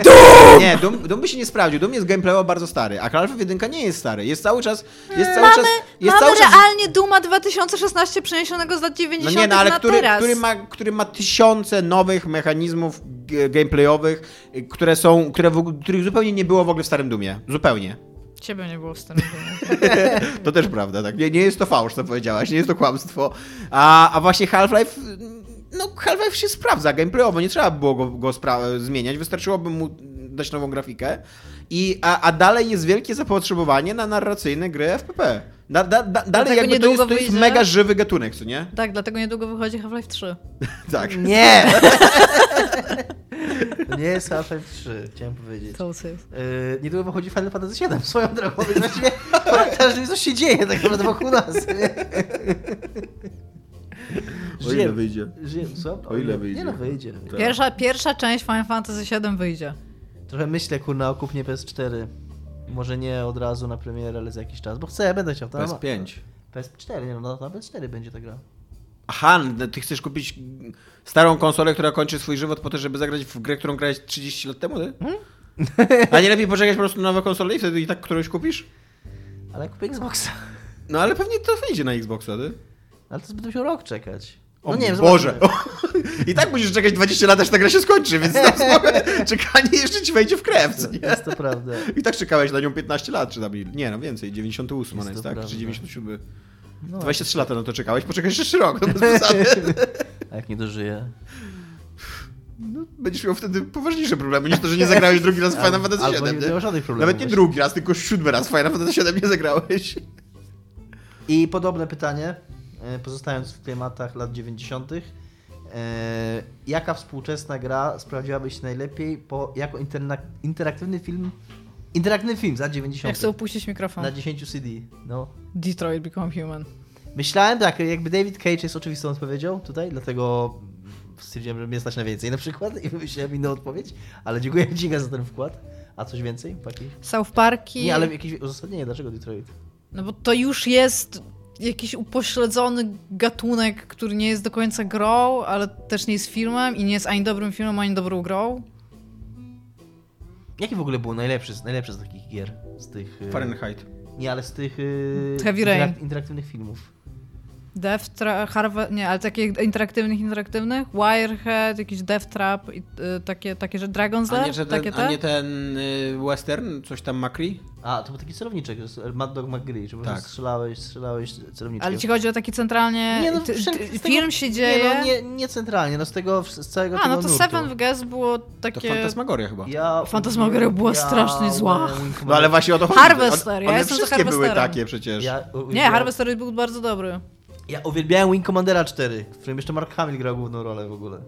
(laughs) Nie, Doom, Doom by się nie sprawdził. Doom jest gameplayowo bardzo stary, a Half-Life 1 nie jest stary. Jest cały czas... Jest cały Mamy, czas, jest mamy cały czas realnie Duma 2016 przeniesionego z lat No 90 nie, no ale na który, teraz. który, ma, który ma tysiące nowych mechanizmów gameplayowych, które są, które w, których zupełnie nie było w ogóle w Starym Dumie. Zupełnie. Ciebie nie było w stanie (laughs) To też prawda, tak. Nie, nie jest to fałsz, co powiedziałaś, nie jest to kłamstwo. A, a właśnie Half-Life, no Half-Life się sprawdza gameplayowo, nie trzeba było go, go spra- zmieniać, wystarczyłoby mu dać nową grafikę. I, a, a dalej jest wielkie zapotrzebowanie na narracyjne gry FPP. Da, da, da, dalej Dlatego jakby to jest, to jest mega żywy gatunek, co nie? Tak, dlatego niedługo wychodzi Half-Life 3. (laughs) Tak. Nie! (laughs) Nie jest Half-Life 3, chciałem powiedzieć. To jest. Yy, niedługo wychodzi Final Fantasy 7 swoją drogą, więc właściwie każdy coś się dzieje tak naprawdę wokół nas. O ile wyjdzie? Co? O ile wyjdzie? Nie no, wyjdzie. Tak. Pierwsza, pierwsza część Final Fantasy VII wyjdzie. Trochę myślę, kurna, o kupnie PS4. Może nie od razu na premierę, ale za jakiś czas, bo chcę, będę chciał. Na- PS5. PS4, nie no, na PS4 będzie ta gra. Aha, ty chcesz kupić starą konsolę, która kończy swój żywot po to, żeby zagrać w grę, którą grałeś 30 lat temu, ty? A nie lepiej poczekać po prostu na nowe konsole i wtedy i tak którąś kupisz? Ale kupię Xboxa. No ale pewnie to wyjdzie na Xboxa, ty? Ale to będę musiał rok czekać. O No nie wiem, Boże! (laughs) I tak musisz czekać 20 lat, aż ta gra się skończy, więc (laughs) czekanie jeszcze ci wejdzie w krew, co nie? Jest to prawda. I tak czekałeś na nią 15 lat, czy tam, nie no więcej, 98 ona Jest jest, to tak? prawda. Czy 97? No, 23 lata na to czekałeś, poczekasz jeszcze rok, no bez. (laughs) A jak nie dożyję? No, będziesz miał wtedy poważniejsze problemy niż to, że nie zagrałeś drugi raz w Final Fantasy 7. nie nie? miał żadnych problemów. Nawet nie właśnie. drugi raz, tylko siódmy raz w Final Fantasy 7 nie zagrałeś. I podobne pytanie, e, pozostając w tematach lat 90. E, jaka współczesna gra sprawdziłaby się najlepiej po, jako interna- interaktywny film? Interaktywny film z lat 90. Jak chcę upuścić mikrofon. Na 10 CD. No. Detroit Become Human. Myślałem tak, jakby David Cage jest oczywistą odpowiedzią tutaj, dlatego stwierdziłem, że mnie stać na więcej na przykład i wymyśliłem inną odpowiedź, ale dziękuję Ci za ten wkład. A coś więcej? Paki? South Parki. Nie, ale jakieś uzasadnienie, dlaczego Detroit? No bo to już jest jakiś upośledzony gatunek, który nie jest do końca grą, ale też nie jest filmem i nie jest ani dobrym filmem, ani dobrą grą. Jaki w ogóle był najlepszy, z- najlepszy z takich gier? Z tych... e, Fahrenheit. Nie, ale z tych y, Heavy Rain. interak- interaktywnych filmów. Death Trap, Harve... nie, ale takich interaktywnych, interaktywnych, Wirehead, jakiś Death Trap, i, y, takie, takie, że Dragon's A nie, Lair, że takie ten, te? a nie ten y, western, coś tam Macri? A, to był taki celowniczek, Mad Dog McGree, że po Tak. prostu strzelałeś, strzelałeś celowniczkiem. Ale ci chodzi o taki centralnie, Nie, no, ty, ty, film się dzieje... Nie, no, nie, nie centralnie, no z tego, z całego A, no to nurtu. Seven w Guess było To takie... Fantasmagoria chyba. Ja, Fantasmagoria była strasznie zła. No ale właśnie o to chodzi. Harvester, ja one jestem za wszystkie były takie przecież. Ja, Nie, uwielbiałem- Harvester był bardzo dobry. Ja uwielbiałem Wing Commandera 4, w którym jeszcze Mark Hamill grał główną rolę w ogóle.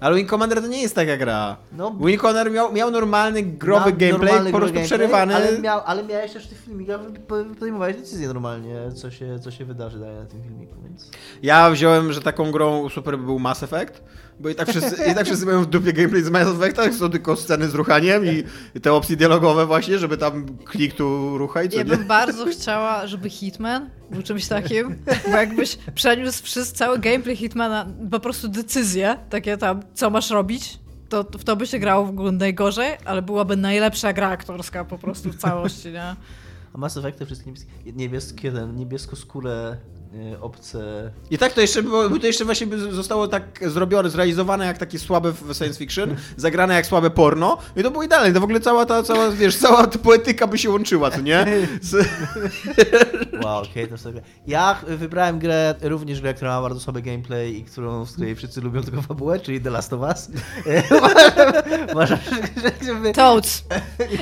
Ale Wing Commander to nie jest taka gra. No, Wing Commander miał, miał normalny, growy Miał gameplay, normalny po prostu gameplay, przerywany. Ale, miał, ale miałeś też w tych filmikach, po- podejmowałeś decyzję normalnie, co się, co się wydarzy dalej na tym filmiku, więc... Ja wziąłem, że taką grą super by był Mass Effect, bo i tak wszyscy, i tak wszyscy mają w dupie gameplay z Mass Effecta, są tylko sceny z ruchaniem i te opcje dialogowe właśnie, żeby tam klik tu ruchaj, co Ja nie? bym bardzo chciała, żeby Hitman był czymś takim, bo jakbyś przeniósł przez cały gameplay Hitmana po prostu decyzje, takie tam, co masz robić, to w to by się grało w ogóle najgorzej, ale byłaby najlepsza gra aktorska po prostu w całości, nie? A Mass Effect te wszystkie niebieskie, niebieskie ten, niebiesko-skóre e, obce... I tak to jeszcze było, bo to jeszcze właśnie by zostało tak zrobione, zrealizowane jak takie słabe w science fiction, (laughs) zagrane jak słabe porno i to było idealne. To w ogóle cała ta, cała, wiesz, cała ta poetyka by się łączyła, co nie? (laughs) Z... Wow, okej, to sobie. Ja wybrałem grę, również grę, która ma bardzo słaby gameplay i którą, z której wszyscy lubią tylko fabułę, czyli The Last of Us. (laughs) Żeby... Toads.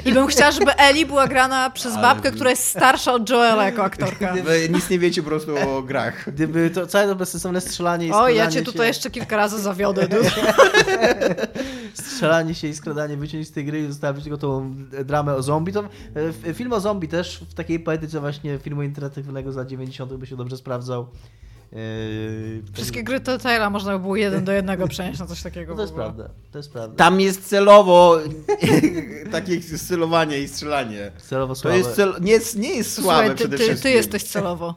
I bym chciała, żeby Ellie była grana przez Ale- babkę, która jest starsza od Joela jako aktorka. Wy nic nie wiecie po prostu o grach. Gdyby to całe to bezsensowne strzelanie i O, ja cię się, tutaj jeszcze kilka razy zawiodę. (laughs) strzelanie się i skradanie, wyciąć z tej gry i zostawić tylko tą dramę o zombie, to e, film o zombie też w takiej poetyce właśnie filmu interaktywnego z lat 90. by się dobrze sprawdzał. Eee, Wszystkie gry Telltale'a można by było jeden do jednego (laughs) przenieść na coś takiego. No to jest prawda, to jest prawda. Tam jest celowo (laughs) takie celowanie i strzelanie. Celowo To słabe. jest cel... nie, jest- nie jest słabe Słuchaj, ty, przede ty, wszystkim. ty jesteś celowo.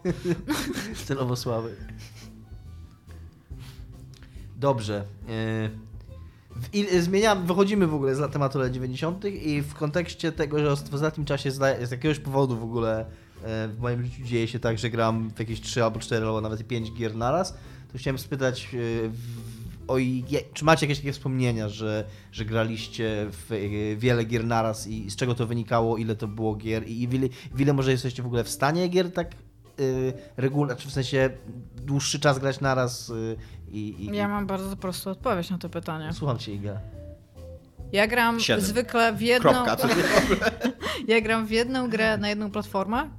(laughs) Celowo słaby. Dobrze. W il, zmieniam, wychodzimy w ogóle z tematu lat 90. i w kontekście tego, że w ostatnim czasie z jakiegoś powodu w ogóle w moim życiu dzieje się tak, że gram w jakieś 3 albo 4 albo nawet 5 gier naraz, to chciałem spytać e, o czy macie jakieś takie wspomnienia, że, że graliście w e, wiele gier naraz i z czego to wynikało, ile to było gier i, i w ile, w ile może jesteście w ogóle w stanie gier tak regularnie, czy w sensie dłuższy czas grać naraz i, i, Ja mam bardzo prostą odpowiedź na to pytanie. Słucham cię, Iga. Ja gram Siedem. zwykle w jedną... Kropka. (laughs) Ja gram w jedną grę na jedną platformę,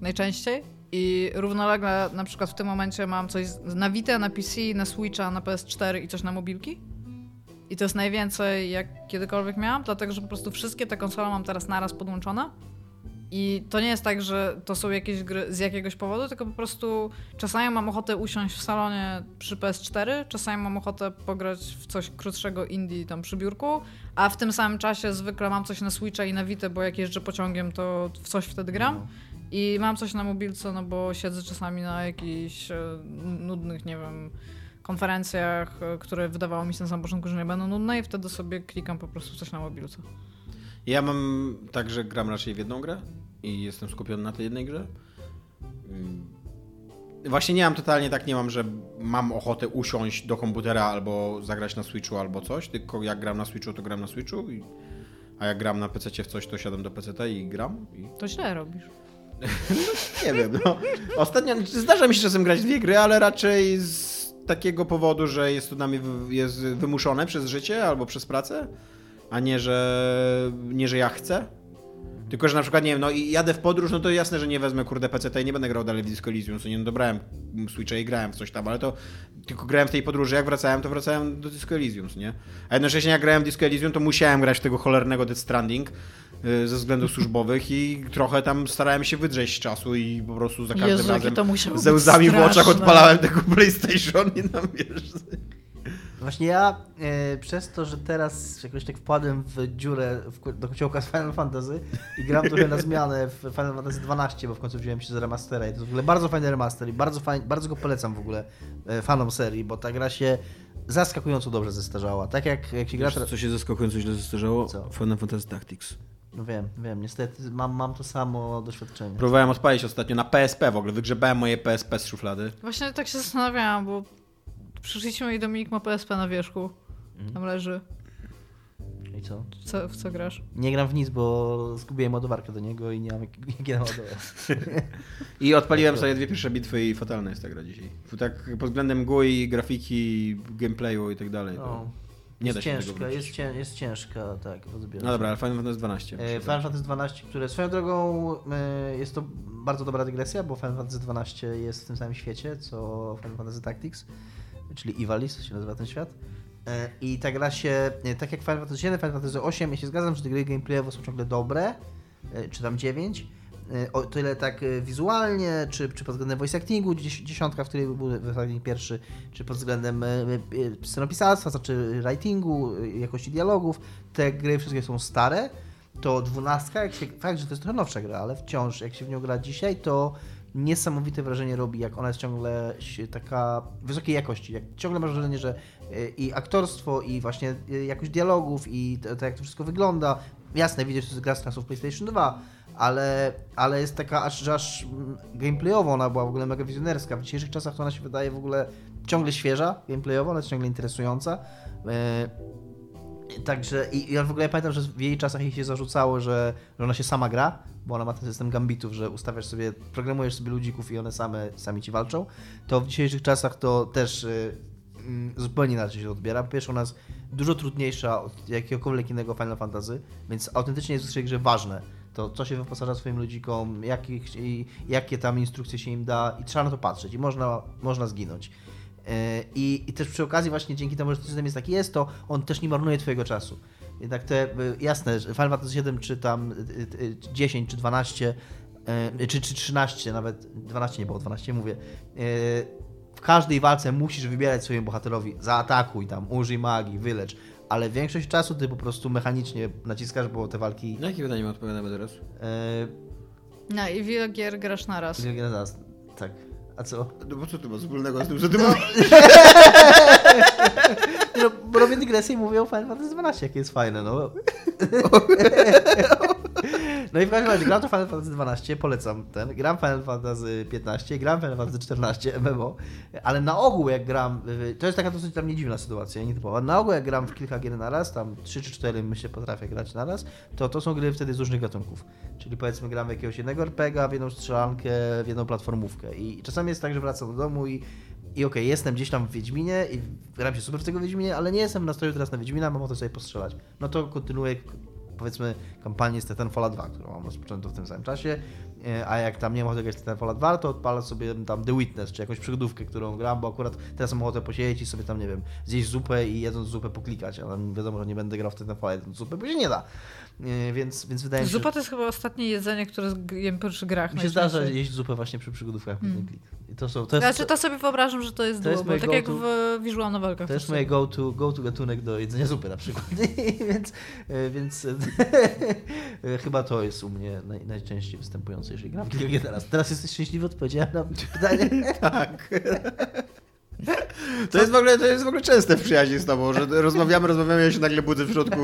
najczęściej. I równolegle na przykład w tym momencie mam coś na Vita, na PC, na Switcha, na PS4 i coś na mobilki. I to jest najwięcej, jak kiedykolwiek miałam, dlatego że po prostu wszystkie te konsole mam teraz naraz podłączone. I to nie jest tak, że to są jakieś gry z jakiegoś powodu, tylko po prostu czasami mam ochotę usiąść w salonie przy PS4, czasami mam ochotę pograć w coś krótszego indie tam przy biurku, a w tym samym czasie zwykle mam coś na Switcha i na Vita, bo jak jeżdżę pociągiem, to w coś wtedy gram. I mam coś na mobilce, no bo siedzę czasami na jakichś e, nudnych, nie wiem, konferencjach, e, które wydawało mi się na samym początku, że nie będą nudne i wtedy sobie klikam po prostu coś na mobilce. Ja mam tak, że gram raczej w jedną grę i jestem skupiony na tej jednej grze. Mm. Właśnie nie mam totalnie tak, nie mam, że mam ochotę usiąść do komputera albo zagrać na Switchu albo coś, tylko jak gram na Switchu, to gram na Switchu, i, a jak gram na PC w coś, to siadam do PC i gram. I To źle robisz. Nie wiem, no. Ostatnio zdarza mi się czasem grać dwie gry, ale raczej z takiego powodu, że jest to wy- jest wymuszone przez życie albo przez pracę, a nie, że nie, że ja chcę. Tylko, że na przykład, nie wiem, no i jadę w podróż, no to jasne, że nie wezmę kurde PC i nie będę grał dalej w Disco Elysium, co nie, no dobrałem Switcha i grałem w coś tam, ale to tylko grałem w tej podróży, jak wracałem, to wracałem do Disco Elysium, nie? A jednocześnie jak grałem w Disco Elysium, to musiałem grać w tego cholernego Death Stranding y, ze względów służbowych i trochę tam starałem się wydrzeć z czasu i po prostu za każdym Jezu, razem ze łzami w oczach odpalałem tego (laughs) PlayStation i tam wiesz... Właśnie ja e, przez to, że teraz jakoś tak wpadłem w dziurę w, do kociołka z Final Fantasy i gram trochę na zmianę w Final Fantasy 12, bo w końcu wziąłem się za remastera i to jest w ogóle bardzo fajny remaster i bardzo, fajn, bardzo go polecam w ogóle e, fanom serii, bo ta gra się zaskakująco dobrze zestarzała. Tak jak, jak się gra teraz... co się zaskakująco źle zestarzało? Co? Final Fantasy Tactics. No wiem, wiem, niestety mam, mam to samo doświadczenie. Próbowałem odpalić ostatnio na PSP w ogóle, wygrzebałem moje PSP z szuflady. Właśnie tak się zastanawiałam, bo przyszliśmy i Dominik ma PSP na wierzchu. Mhm. Tam leży. I co? Co, w co grasz? Nie gram w nic, bo zgubiłem ładowarkę do niego i nie mam jak- (laughs) jakiej naładować. (laughs) I odpaliłem sobie dwie pierwsze bitwy i fatalna jest ta gra dzisiaj. Tak pod względem GUI, grafiki, gameplayu i tak dalej. No. nie jest da się tego ciężka, wrócić. jest, cię, jest ciężka, tak, odbieram. No dobra, ale Final Fantasy 12. E, Final Fantasy XII, które swoją drogą e, jest to bardzo dobra dygresja, bo Final Fantasy XII jest w tym samym świecie co Final Fantasy Tactics, czyli Ivalice się nazywa ten świat. E, I ta gra się, e, tak jak Final Fantasy VII, Final Fantasy VIII, ja się zgadzam, że te gry gameplayowo są ciągle dobre, e, czy tam 9. E, O tyle tak wizualnie, czy, czy pod względem voice actingu, dzies- dziesiątka, w której był voice pierwszy, czy pod względem scenopisarstwa, znaczy writingu, jakości dialogów, te gry wszystkie są stare, to dwunastka, jak się, fakt, że to jest trochę nowsza gra, ale wciąż jak się w nią gra dzisiaj, to niesamowite wrażenie robi, jak ona jest ciągle taka wysokiej jakości. Jak ciągle masz wrażenie, że y, i aktorstwo, i właśnie y, jakość dialogów, i to, to jak to wszystko wygląda. Jasne, widać, że to jest gra z czasów PlayStation 2, ale, ale jest taka, aż, że aż mm, gameplayowo ona była w ogóle mega wizjonerska. W dzisiejszych czasach to ona się wydaje w ogóle ciągle świeża gameplayowo, ona jest ciągle interesująca. Y, Także i ja w ogóle pamiętam, że w jej czasach jej się zarzucało, że, że ona się sama gra, bo ona ma ten system gambitów, że ustawiasz sobie, programujesz sobie ludzików i one same sami ci walczą. To w dzisiejszych czasach to też y, mm, zupełnie inaczej się odbiera. Po pierwsze, ona jest dużo trudniejsza od jakiegokolwiek innego Final Fantasy, więc autentycznie jest w tej grze ważne. To, co się wyposaża swoim ludzikom, jakie tam instrukcje się im da i trzeba na to patrzeć i można, można zginąć. E, I, I też przy okazji właśnie dzięki temu, że ten system jest taki jest, to on też nie marnuje twojego czasu. Jednak te, y, jasne, że Final Fantasy 7 czy tam y, y, 10 czy 12 y, czy, czy 13 nawet, 12 nie było, 12 mówię, w każdej walce musisz wybierać swojemu bohaterowi, zaatakuj tam, użyj magii, wylecz, ale większość czasu ty po prostu mechanicznie naciskasz, bo te walki... Na jakie pytanie my odpowiadamy teraz? Yy, No i wiele gier grasz naraz. zaraz, tak. A co? No bo co tu ma wspólnego z tym, (laughs) że ty? No, bo robię dygresję i mówię o Final Fantasy 12, jakie jest fajne, no. (laughs) (laughs) No i w każdym razie gram to Final Fantasy 12, polecam ten. Gram Final Fantasy 15, gram Final Fantasy 14 (laughs) MMO, ale na ogół jak gram, to jest taka dosyć dla mnie dziwna sytuacja, nietypowa. Na ogół jak gram w kilka gier naraz, tam 3 czy 4 myślę potrafię grać naraz, to to są gry wtedy z różnych gatunków. Czyli powiedzmy gram w jakiegoś jednego RPGa, w jedną strzelankę, w jedną platformówkę. I czasami jest tak, że wracam do domu i i okej, jestem gdzieś tam w Wiedźminie i gram się super w tego Wiedźminie, ale nie jestem w nastroju teraz na Wiedźmina, mam ochotę sobie postrzelać. No to kontynuuję powiedzmy kampanię z Titanfalla 2, którą mam rozpoczętą w tym samym czasie, e, a jak tam nie mam grać z Titanfalla 2, to odpalę sobie tam The Witness, czy jakąś przygodówkę, którą gram, bo akurat teraz mam ochotę posiedzieć i sobie tam, nie wiem, zjeść zupę i jedząc zupę poklikać, ale wiadomo, że nie będę grał w Titanfalla jedząc zupę, bo się nie da. E, Więc, więc wydaje mi się, Zupa to jest chyba ostatnie jedzenie, które jem przy grach. mi się zdarza jeść zupę właśnie przy przygodówkach. Mm. To są, to jest, Znaczy to sobie wyobrażam, że to jest to jest tak jak go-to- w visual novelkach. To jest moje go-to go to gatunek do jedzenia zupy na przykład. (laughs) więc e, więc e, chyba to jest u mnie naj, najczęściej występujące, jeżeli gram w teraz. Teraz jesteś szczęśliwy, odpowiedziałem na (laughs) pytanie. Tak. (laughs) To jest, w ogóle, to jest w ogóle częste w przyjaźni z tobą, że rozmawiamy, rozmawiamy, ja się nagle budzę w środku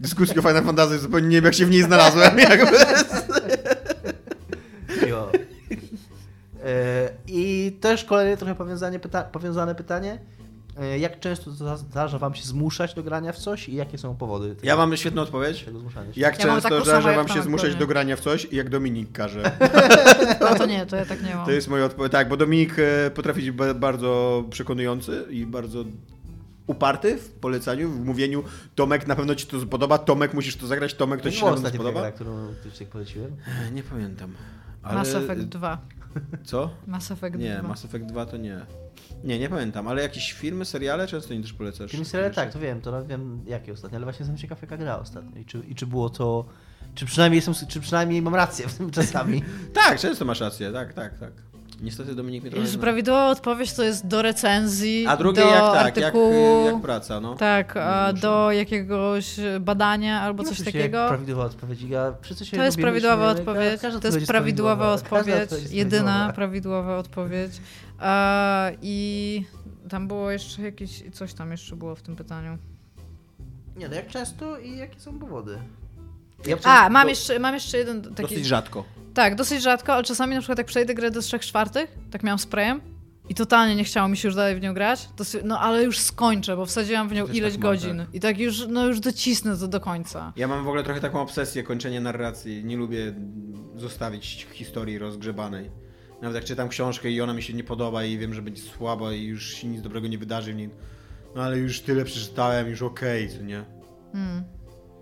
dyskusji o Final Fantasy, zupełnie nie wiem, jak się w niej znalazłem. (laughs) Jakby. E, I też kolejne trochę powiązanie powiązane pytanie. E, Jak często zda- zdarza wam się zmuszać do grania w coś i jakie są powody tego, Ja mam świetną odpowiedź. Jak Ja często zdarza wam się zmuszać do grania w coś i jak Dominik każe. A (laughs) (laughs) to nie, to ja tak nie mam. To jest moja odpowiedź. Tak, bo Dominik e, potrafi być ba- bardzo przekonujący i bardzo uparty w polecaniu, w mówieniu Tomek, na pewno ci to podoba, Tomek, musisz to zagrać, Tomek, to ci nie się na pewno ostatnia spodoba. gra, którą ci poleciłem. E, Nie pamiętam. Ale... Mass Effect 2. Co? Mass Effect Nie, 2. Mass Effect 2 to nie. Nie, nie pamiętam, ale jakieś filmy, seriale często nie też polecasz. Film seriale tak, to wiem, to wiem jakie ostatnio, ale właśnie jestem ciekaw jaka gra ostatnio i czy, i czy było to, czy przynajmniej, jestem, czy przynajmniej mam rację w tym czasami. (laughs) Tak, często masz rację, tak, tak, tak. Niestety Dominik mnie trochę prawidłowa odpowiedź to jest do recenzji, A drugie do jak tak, jak, artykułu, jak praca, no. tak, do jakiegoś badania albo coś takiego. Prawidłowa odpowiedź. Ja, wszyscy się To jest prawidłowa odpowiedź. To jest prawidłowa odpowiedź. Jedyna prawidłowa. odpowiedź. I tam było jeszcze jakieś, coś tam jeszcze było w tym pytaniu. Nie, no jak często i jakie są powody? Ja A, mam do- jeszcze, mam jeszcze jeden taki... Dosyć rzadko. Tak, dosyć rzadko, ale czasami na przykład jak przejdę grę do 3 czwartych, tak miałam sprayem i totalnie nie chciało mi się już dalej w nią grać, no ale już skończę, bo wsadziłam w nią Też ileś tak mam, godzin i tak już, no już docisnę to do końca. Ja mam w ogóle trochę taką obsesję kończenia narracji. Nie lubię zostawić historii rozgrzebanej. Nawet jak czytam książkę i ona mi się nie podoba i wiem, że będzie słaba i już się nic dobrego nie wydarzy w niej. No ale już tyle przeczytałem, już okej, co nie? Hmm.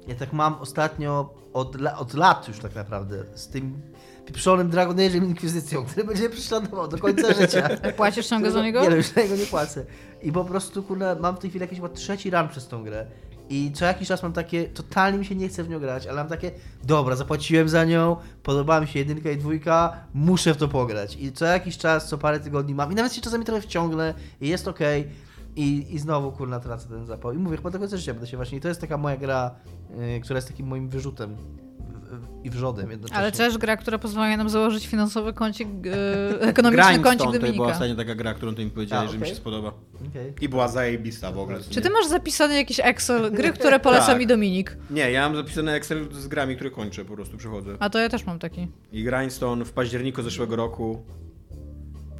Ja tak mam ostatnio od, od lat już tak naprawdę z tym pieprzonym Dragon Age'em Inkwizycją, który będzie prześladował do końca (laughs) życia. Płacisz ciągle za niego? Nie, no już na niego nie płacę. I po prostu, kurde, mam w tej chwili jakiś chyba trzeci run przez tą grę. I co jakiś czas mam takie, totalnie mi się nie chce w nią grać, ale mam takie, dobra, zapłaciłem za nią, podobała mi się jedynka i dwójka, muszę w to pograć. I co jakiś czas, co parę tygodni mam, i nawet się czasami trochę wciągnę, i jest okej. I, I znowu, kurna, tracę ten zapał. I mówię, chyba do końca życia będę się właśnie... I to jest taka moja gra, y, która jest takim moim wyrzutem i wrzodem jednocześnie. Ale też gra, która pozwala nam założyć finansowy kącik, e, ekonomiczny kącik Grindstone to była Dominika. ostatnio taka gra, którą ty mi powiedziałeś, A, że mi się spodoba. Okej. I była zajebista w ogóle. Czy ty masz zapisany jakiś Excel, gry, które poleca (laughs) Tak. mi Dominik? Nie, ja mam zapisane Excel z grami, które kończę, po prostu przychodzę. A to ja też mam taki. I Grindstone w październiku zeszłego roku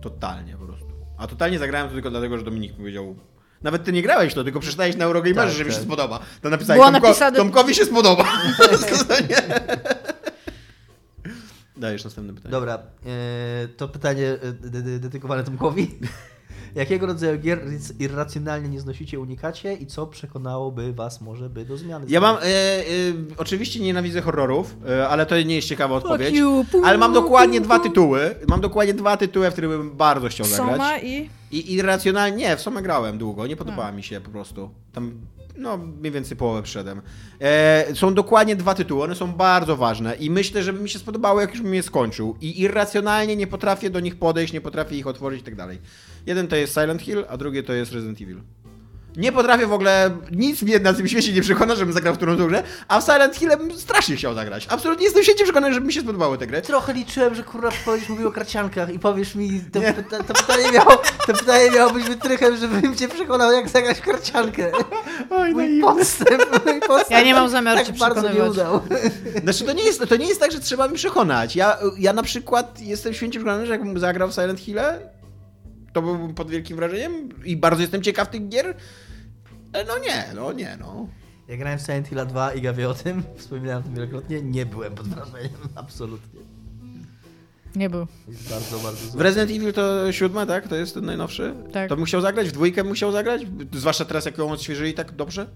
totalnie po prostu. A totalnie zagrałem to tylko dlatego, że Dominik powiedział nawet ty nie grałeś to, tylko przeczytałeś na Eurogamerze, Tak, że mi się tak. spodoba. To napisałeś, Tomko, napisane- Tomkowi się spodoba. (laughs) (laughs) Dajesz następne pytanie. Dobra, e, to pytanie e, de- de- dedykowane Tomkowi. (laughs) Jakiego rodzaju gier irracjonalnie nie znosicie, unikacie i co przekonałoby was może by do zmiany? Ja mam, e, e, oczywiście nienawidzę horrorów, e, ale to nie jest ciekawa odpowiedź. you, Ale mam dokładnie dwa tytuły. Mam dokładnie dwa tytuły, w których bym bardzo chciał zagrać. Soma i... I irracjonalnie, nie, w sumie grałem długo, nie podobała mi się po prostu. Tam, no, mniej więcej połowę przyszedłem. E, są dokładnie dwa tytuły, one są bardzo ważne i myślę, że by mi się spodobało, jak już bym je skończył. I irracjonalnie nie potrafię do nich podejść, nie potrafię ich otworzyć i tak dalej. Jeden to jest Silent Hill, a drugie to jest Resident Evil. Nie potrafię w ogóle, nic mnie na tym świecie nie przekona, żebym zagrał w którąś grę, a w Silent Hill bym strasznie chciał zagrać. Absolutnie jestem święcie przekonany, żeby mi się spodobały te gry. Trochę liczyłem, że kurwa będziesz mówił o karciankach i powiesz mi, to, pyta, to, pytanie, miało, to pytanie miało być wytrychem, żebym cię przekonał, jak zagrać w karciankę. Oj, Mój podstęp, mój podstęp Ja nie mam zamiaru tak cię bardzo nie przekonywać. udał. Znaczy to nie, jest, to nie jest tak, że trzeba mi przekonać. Ja, ja na przykład jestem święcie przekonany, że jakbym zagrał w Silent Hill, to byłbym pod wielkim wrażeniem i bardzo jestem ciekaw tych gier. E, No nie, no nie, no. Ja grałem w Silent Hill 2 i wie o tym, (laughs) wspominałem o tym wielokrotnie, nie byłem pod wrażeniem, (laughs) absolutnie. Nie był. Jest bardzo, bardzo W zły. Resident Evil to siódme, tak? To jest ten najnowszy? Tak. To bym chciał zagrać? W dwójkę chciał zagrać? Zwłaszcza teraz, jak ją odświeżyli tak dobrze. E,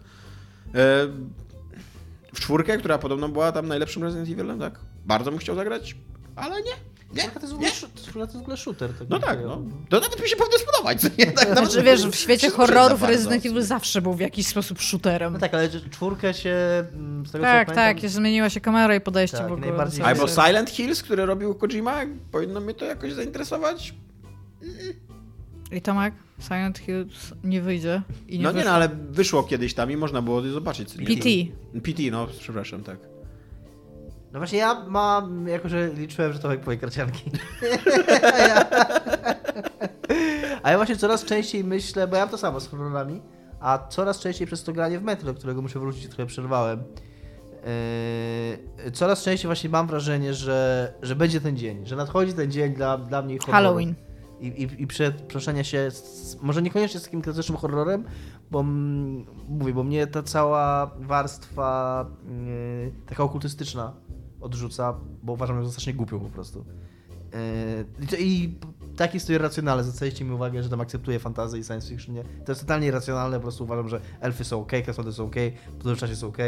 w czwórkę, która podobno była tam najlepszym Resident Evilem, tak? Bardzo bym chciał zagrać, ale nie. Nie, to jest w nie. ogóle, shoot- czwórka to jest w ogóle shooter. Tak No tak, no. To nawet mi się powinno spodobać, co nie? (laughs) Tak, nawet- Znaczy, wiesz, w świecie horrorów. Resident Evil zawsze był w jakiś sposób shooterem. No tak, ale że czwórkę się, mm, z tego co Tak, ja tak, pamiętam, zmieniła się kamera i podejście Tak, w ogóle. najbardziej- Albo. Silent Hills, które robił Kojima, powinno mnie to jakoś zainteresować. I Tomek, Silent Hill nie wyjdzie. I nie no nie, wyszło. no ale wyszło kiedyś tam i można było zobaczyć. co nie? PT. PT, no, przepraszam, tak. No właśnie ja mam, jako że liczyłem, że Tomek powie karcianki. a, ja... właśnie coraz częściej myślę, bo ja mam to samo z horrorami, a coraz częściej przez to granie w Metro, do którego muszę wrócić, trochę przerwałem. Yy, coraz częściej właśnie mam wrażenie, że, że będzie ten dzień, że nadchodzi ten dzień dla, dla mnie horroru. Halloween. I, i, i przeproszenia się, z, może niekoniecznie z takim klasycznym horrorem, bo mm, mówię, bo mnie ta cała warstwa yy, taka okultystyczna odrzuca, bo uważam ją za strasznie głupią po prostu. Yy, i tak jest to irracjonalne, zwracaliście mi uwagę, że tam akceptuję fantazję i science fiction, nie? To jest totalnie irracjonalne, po prostu uważam, że elfy są ok, krasnoludy są ok, podróż w czasie są ok,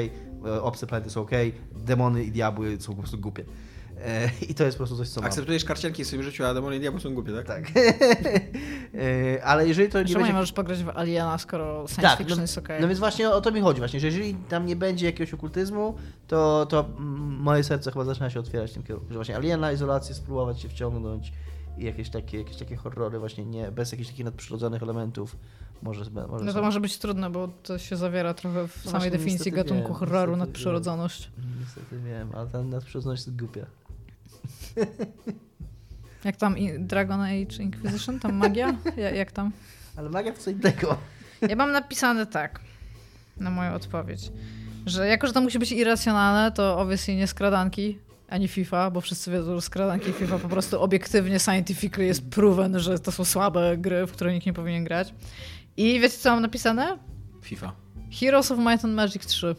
obce planety są ok, demony i diabły są po prostu głupie. Yy, I to jest po prostu coś, co mam. Akceptujesz karcianki w swoim życiu, a demony i diabły są głupie, tak? Tak. Yy, (laughs) Ale jeżeli to nie Czemu nie będzie... możesz pograć w Aliena, skoro science Tak, fiction no, jest okej? no więc właśnie o to mi chodzi właśnie, że jeżeli tam nie będzie jakiegoś okultyzmu, to, to moje serce chyba zaczyna się otwierać w tym kierunku, że właśnie aliena, izolację, spróbować się wciągnąć i jakieś takie, jakieś takie horrory właśnie nie, bez jakichś takich nadprzyrodzonych elementów może, może No to może być trudne, bo to się zawiera trochę w No samej definicji gatunku wiem, horroru niestety nadprzyrodzoność. Niestety wiem, ale ta nadprzyrodzoność jest głupia. (laughs) Jak tam Dragon Age Inquisition? Tam magia? Ja, jak tam? Ale magia to co innego. Ja mam napisane tak, na moją odpowiedź. Że jako, że to musi być irracjonalne, to obviously nie skradanki, ani FIFA, bo wszyscy wiedzą, że skradanki i FIFA po prostu obiektywnie, scientifically jest proven, że to są słabe gry, w które nikt nie powinien grać. I wiecie, co mam napisane? FIFA. Heroes of Might and Magic 3.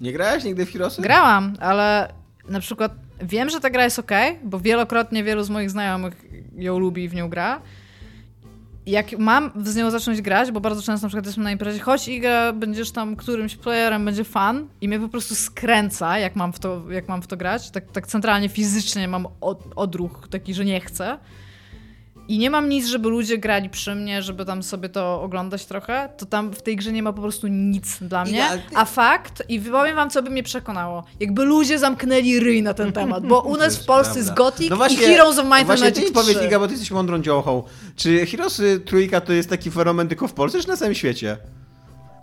Nie grałeś nigdy w Heroesy? Grałam, ale na przykład wiem, że ta gra jest ok, bo wielokrotnie wielu z moich znajomych ją lubi i w nią gra. Jak mam z nią zacząć grać, bo bardzo często na przykład jestem na imprezie, chodź Iga, będziesz tam którymś playerem, będzie fan i mnie po prostu skręca, jak mam w to, jak mam w to grać. Tak, tak centralnie, fizycznie mam od, odruch taki, że nie chcę. I nie mam nic, żeby ludzie grali przy mnie, żeby tam sobie to oglądać trochę, to tam w tej grze nie ma po prostu nic dla mnie. A fakt, i powiem wam, co by mnie przekonało, jakby ludzie zamknęli ryj na ten temat, bo u nas w Polsce jest Gothic No właśnie- i Heroes of Might and Właśnie ty Magic powiedz, 3. Iga, bo ty jesteś mądrą dziołchą. Czy Heroesy trójka to jest taki fenomen tylko w Polsce, czy na całym świecie?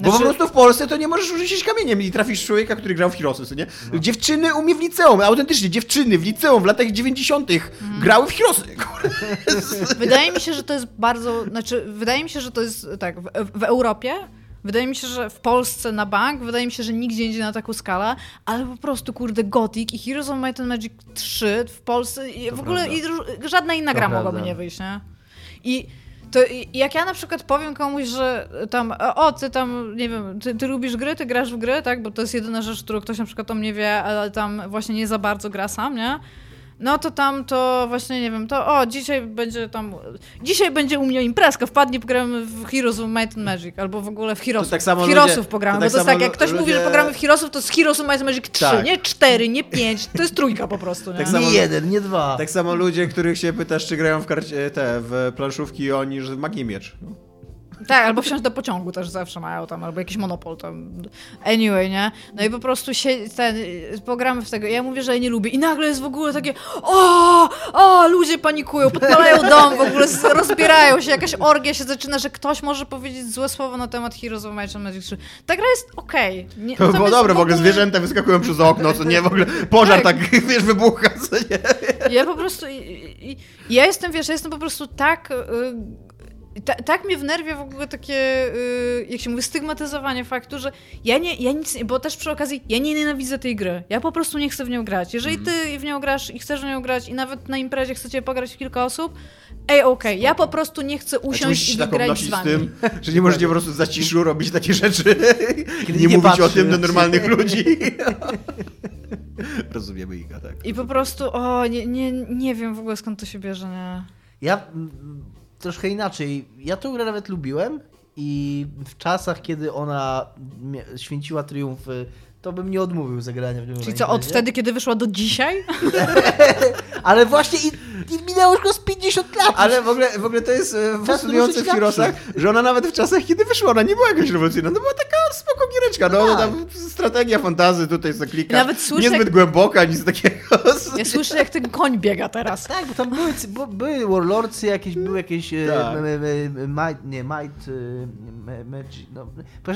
Bo Znaczy- po prostu w Polsce to nie możesz rzucić kamieniem i trafisz człowieka, który grał w Heroesy, nie? Dziewczyny u mnie w liceum, autentycznie, dziewczyny w liceum w latach 90. Mhm. grały w Heroesy. (laughs) Wydaje mi się, że to jest bardzo, znaczy, wydaje mi się, że to jest tak, w, w Europie, wydaje mi się, że w Polsce na bank, wydaje mi się, że nigdzie indziej na taką skalę, ale po prostu, kurde, Gothic i Heroes of Might and Magic 3 w Polsce i w ogóle i, żadna inna To gra prawda. mogłaby nie wyjść, nie? I to jak ja na przykład powiem komuś, że tam, o, ty tam, nie wiem, ty, ty lubisz gry, ty grasz w gry, tak? Bo to jest jedyna rzecz, którą ktoś na przykład o mnie wie, ale tam właśnie nie za bardzo gra sam, nie? No to tam to właśnie nie wiem, to o, dzisiaj będzie tam. Dzisiaj będzie u mnie imprezka, wpadnie, pogramy w Heroes of Might and Magic, albo w ogóle w Heroesów. To tak samo w Heroesów ludzie- pogramy, to tak bo to jest tak, jak ktoś ludzie- mówi, że pogramy w Heroesów, to z Heroes of Might and Magic 3, Tak. nie 4, nie 5, to jest trójka po prostu, nie? Tak samo- Nie jeden, nie dwa. Tak samo ludzie, których się pytasz, czy grają w karcie, te, w planszówki oni, że w Magii Miecz. No. Tak, albo wsiąść do pociągu też zawsze mają tam, albo jakiś monopol tam. Anyway, nie? No i po prostu się, ten, pogramy w tego. Ja mówię, że ja nie lubię. I nagle jest w ogóle takie o, o, ludzie panikują, podpalają dom, w ogóle rozbierają się, jakaś orgia się zaczyna, że ktoś może powiedzieć złe słowo na temat Heroes of Might and Magic 3. Ta gra jest okej. Nie- To było dobre, w ogóle zwierzęta wyskakują przez okno, co nie, w ogóle pożar tak, wiesz, wybucha, co nie. Ja po prostu. I, i, i ja jestem, wiesz, ja jestem po prostu tak. y, ta, tak mnie wnerwia w ogóle takie, y, jak się mówi, stygmatyzowanie faktu, że ja nie, ja nic, nie- bo też przy okazji, ja nie nienawidzę tej gry. Ja po prostu nie chcę w nią grać. Jeżeli ty w nią grasz i chcesz w nią grać i nawet na imprezie chcecie pograć w kilka osób, ej, okej, ja po prostu nie chcę usiąść i tak wygrać z wami. tym, że nie możecie po prostu w zaciszu robić takie rzeczy Kiedy nie, (laughs) nie mówić o patrzy. tym do normalnych (laughs) ludzi. (laughs) Rozumiemy Iga, tak. I po prostu, o, nie, nie, nie wiem w ogóle skąd to się bierze, nie. Ja troszkę inaczej. Ja tę grę nawet lubiłem i w czasach, kiedy ona święciła triumfy, to bym nie odmówił zagrania w nią. Czyli co, od wtedy, kiedy wyszła do dzisiaj? (laughs) Ale właśnie i, i minęło już go z 50 lat. Ale w ogóle, w ogóle to jest e, fascynujące w Heroesach, że ona nawet w czasach, kiedy wyszła, ona nie była jakaś rewolucyjna, to była taka spoko giereczka, no, No no tak. tam strategia fantazy, tutaj klikasz, Nawet słyszę, niezbyt jak- głęboka, nic takiego. Ja słyszę, jak ten koń biega teraz. Tak, bo tam były, bo, były warlordsy jakieś, były jakieś e, Tak. m- m- might, nie, might, e, ma- magic, no.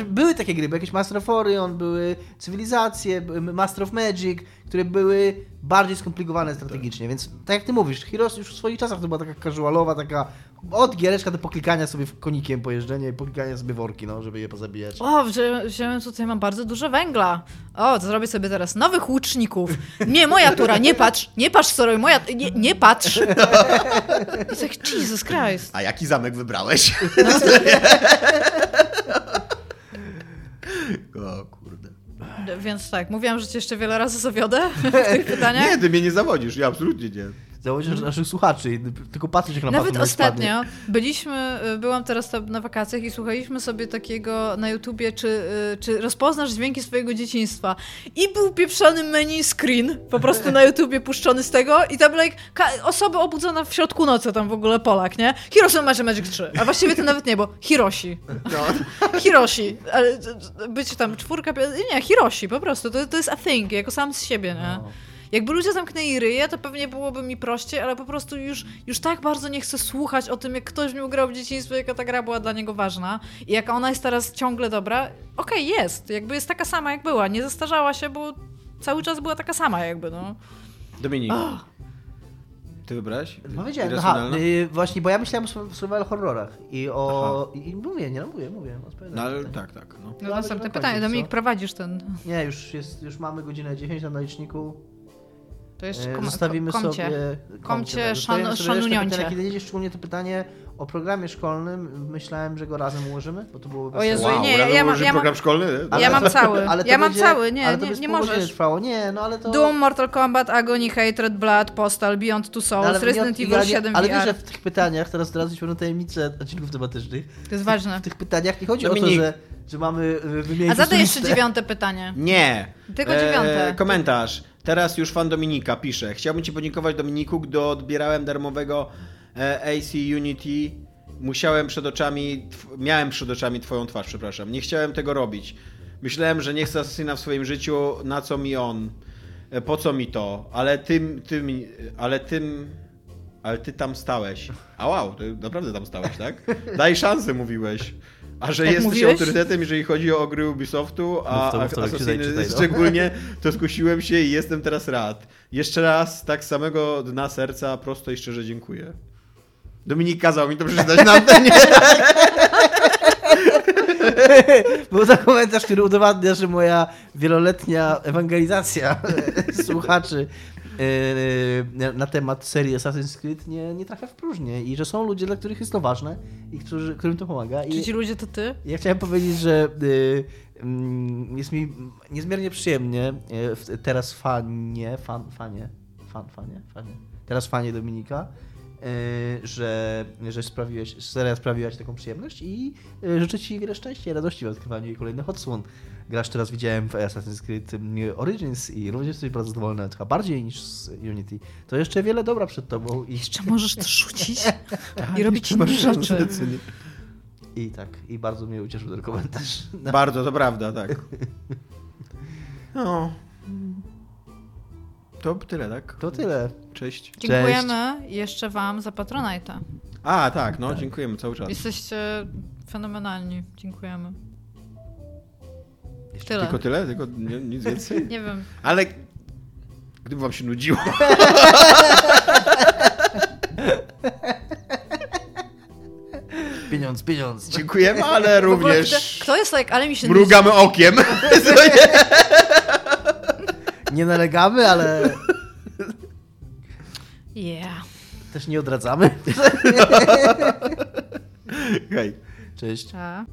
Były takie gry, były jakieś Master of Orion, były cywilizacje, Master of Magic, które były bardziej skomplikowane strategicznie, więc tak jak ty mówisz, Heroes już w swoich czasach to była taka casualowa, taka od giereczka do poklikania sobie w konikiem pojeżdżenia i poklikania sobie worki, no, żeby je pozabijać. O, wziąłem, wziąłem tutaj, mam bardzo dużo węgla. O, to zrobię sobie teraz nowych łuczników. Nie, moja tura, nie patrz, nie patrz, sorry, moja, nie, nie patrz. (laughs) I tak, Jesus Christ. A jaki zamek wybrałeś? (laughs) o kurde. Więc tak, mówiłam, że cię jeszcze wiele razy zawiodę w tych (laughs) pytaniach. Nie, ty mnie nie zawodzisz, ja absolutnie nie. Założysz naszych słuchaczy, i tylko patrzeć jak na Nawet ostatnio byliśmy, y, byłam teraz tam na wakacjach i słuchaliśmy sobie takiego na YouTubie, czy, y, czy rozpoznasz dźwięki swojego dzieciństwa. I był pieprzony menu screen, po prostu na YouTubie puszczony z tego i tam like, osoba obudzona w środku nocy, tam w ogóle Polak, nie? Hiroshi Magic Magic 3. A właściwie to nawet nie, bo Hiroshi. No. Hiroshi. Ale t- być tam czwórka, nie, Hiroshi po prostu. To, to jest a thing, jako sam z siebie, nie? No. Jakby ludzie zamknęli ryje, to pewnie byłoby mi prościej, ale po prostu już, już tak bardzo nie chcę słuchać o tym, jak ktoś w nią grał w dzieciństwie, jaka ta gra była dla niego ważna i jaka ona jest teraz ciągle dobra. Okej, jest. Jakby jest taka sama, jak była. Nie zestarzała się, bo cały czas była taka sama jakby, no. Dominik, Ty wybrałeś? Powiedziałem, aha, Irracjonalna? y, właśnie, bo ja myślałem o sur- survival horrorach i o... I mówię, nie, no mówię, mówię. No ale tak, tak. No. No następne pytanie. Dominik, co? prowadzisz ten... Nie, już, jest, już mamy godzinę 10 na liczniku. To jeszcze E, kom, Zostawimy komcie. sobie... Komcie, tak. szan- pytań. Kiedy jedzie szczególnie to pytanie o programie szkolnym, myślałem, że go razem ułożymy, bo to byłoby O Jezu, wesołe. nie, ja- ja mam- ja mam- program szkolny? nie? Ja mam cały. Ale Ja mam będzie- cały, nie, ale to nie- nie możesz. trwało. Nie, no ale to... Doom, Mortal Kombat, Agony, Hatred, Blood, Postal, Beyond Two No, Souls, ale Resident nie- Evil ja 7 nie, Ale VR. wiesz, że w tych pytaniach, teraz pewną tajemnicę odcinków tematycznych, To jest ważne. w tych pytaniach nie chodzi o to, Dominik. że, że mamy y, wymienić A zadaj jeszcze dziewiąte pytanie. Nie. Tylko dziewiąte. komentarz. Teraz już fan Dominika pisze. Chciałbym ci podziękować Dominiku, gdy odbierałem darmowego e, AC Unity. Musiałem przed oczami, tw- miałem przed oczami twoją twarz, przepraszam. Nie chciałem tego robić. Myślałem, że nie chcę asesyna w swoim życiu, na co mi on? E, Po co mi to? Ale tym, tym, ale tym, ale ty tam stałeś. A wow, ty naprawdę tam stałeś, tak? Daj szansę, mówiłeś. A że Tak jesteś mówiłeś? autorytetem, jeżeli chodzi o gry Ubisoftu, a to, czytaj, Assassiny czytaj, no. szczególnie, to skusiłem się i jestem teraz rad. Jeszcze raz, tak z samego dna serca, prosto i szczerze dziękuję. Dominik kazał mi to przeczytać na antenie. (laughs) Był to komentarz, który udowadnia, że moja wieloletnia ewangelizacja (laughs) słuchaczy na- na temat serii Assassin's Creed nie, nie trafia w próżnię i że są ludzie, dla których jest to ważne i którzy, którym to pomaga. Czy ci ludzie to ty? ja chciałem powiedzieć, że y, mm, jest mi niezmiernie przyjemnie w- teraz fanie, fan, fanie, fan, fanie, fanie, teraz fanie Dominika, że, że sprawiłeś, seria sprawiła ci taką przyjemność i y, życzę ci wiele szczęścia i radości w odkrywaniu jej kolejnych odsłon. Grasz teraz widziałem w Assassin's Creed Origins i również jesteś bardzo zadowolony, chyba bardziej niż z Unity. To jeszcze wiele dobra przed tobą i, Jeszcze możesz to rzucić (laughs) i robić inne rzeczy. i tak, i bardzo mnie ucieszył ten komentarz. No. Bardzo, to prawda, tak. (laughs) No. To tyle, tak? To tyle. Cześć. Dziękujemy jeszcze wam za Patronite'a. A, tak, no, dziękujemy cały czas. Jesteście fenomenalni. Dziękujemy. Tyle. Tylko tyle? Tylko nie, nic więcej? (laughs) Nie wiem. Ale gdyby wam się nudziło. (laughs) Pieniądz, pieniądz. Dziękujemy, ale również Kto, kto jest like, ale mi się mrugamy okiem. (laughs) Nie nalegamy, ale Yeah. też nie odradzamy. (laughs) Hej. Cześć. A.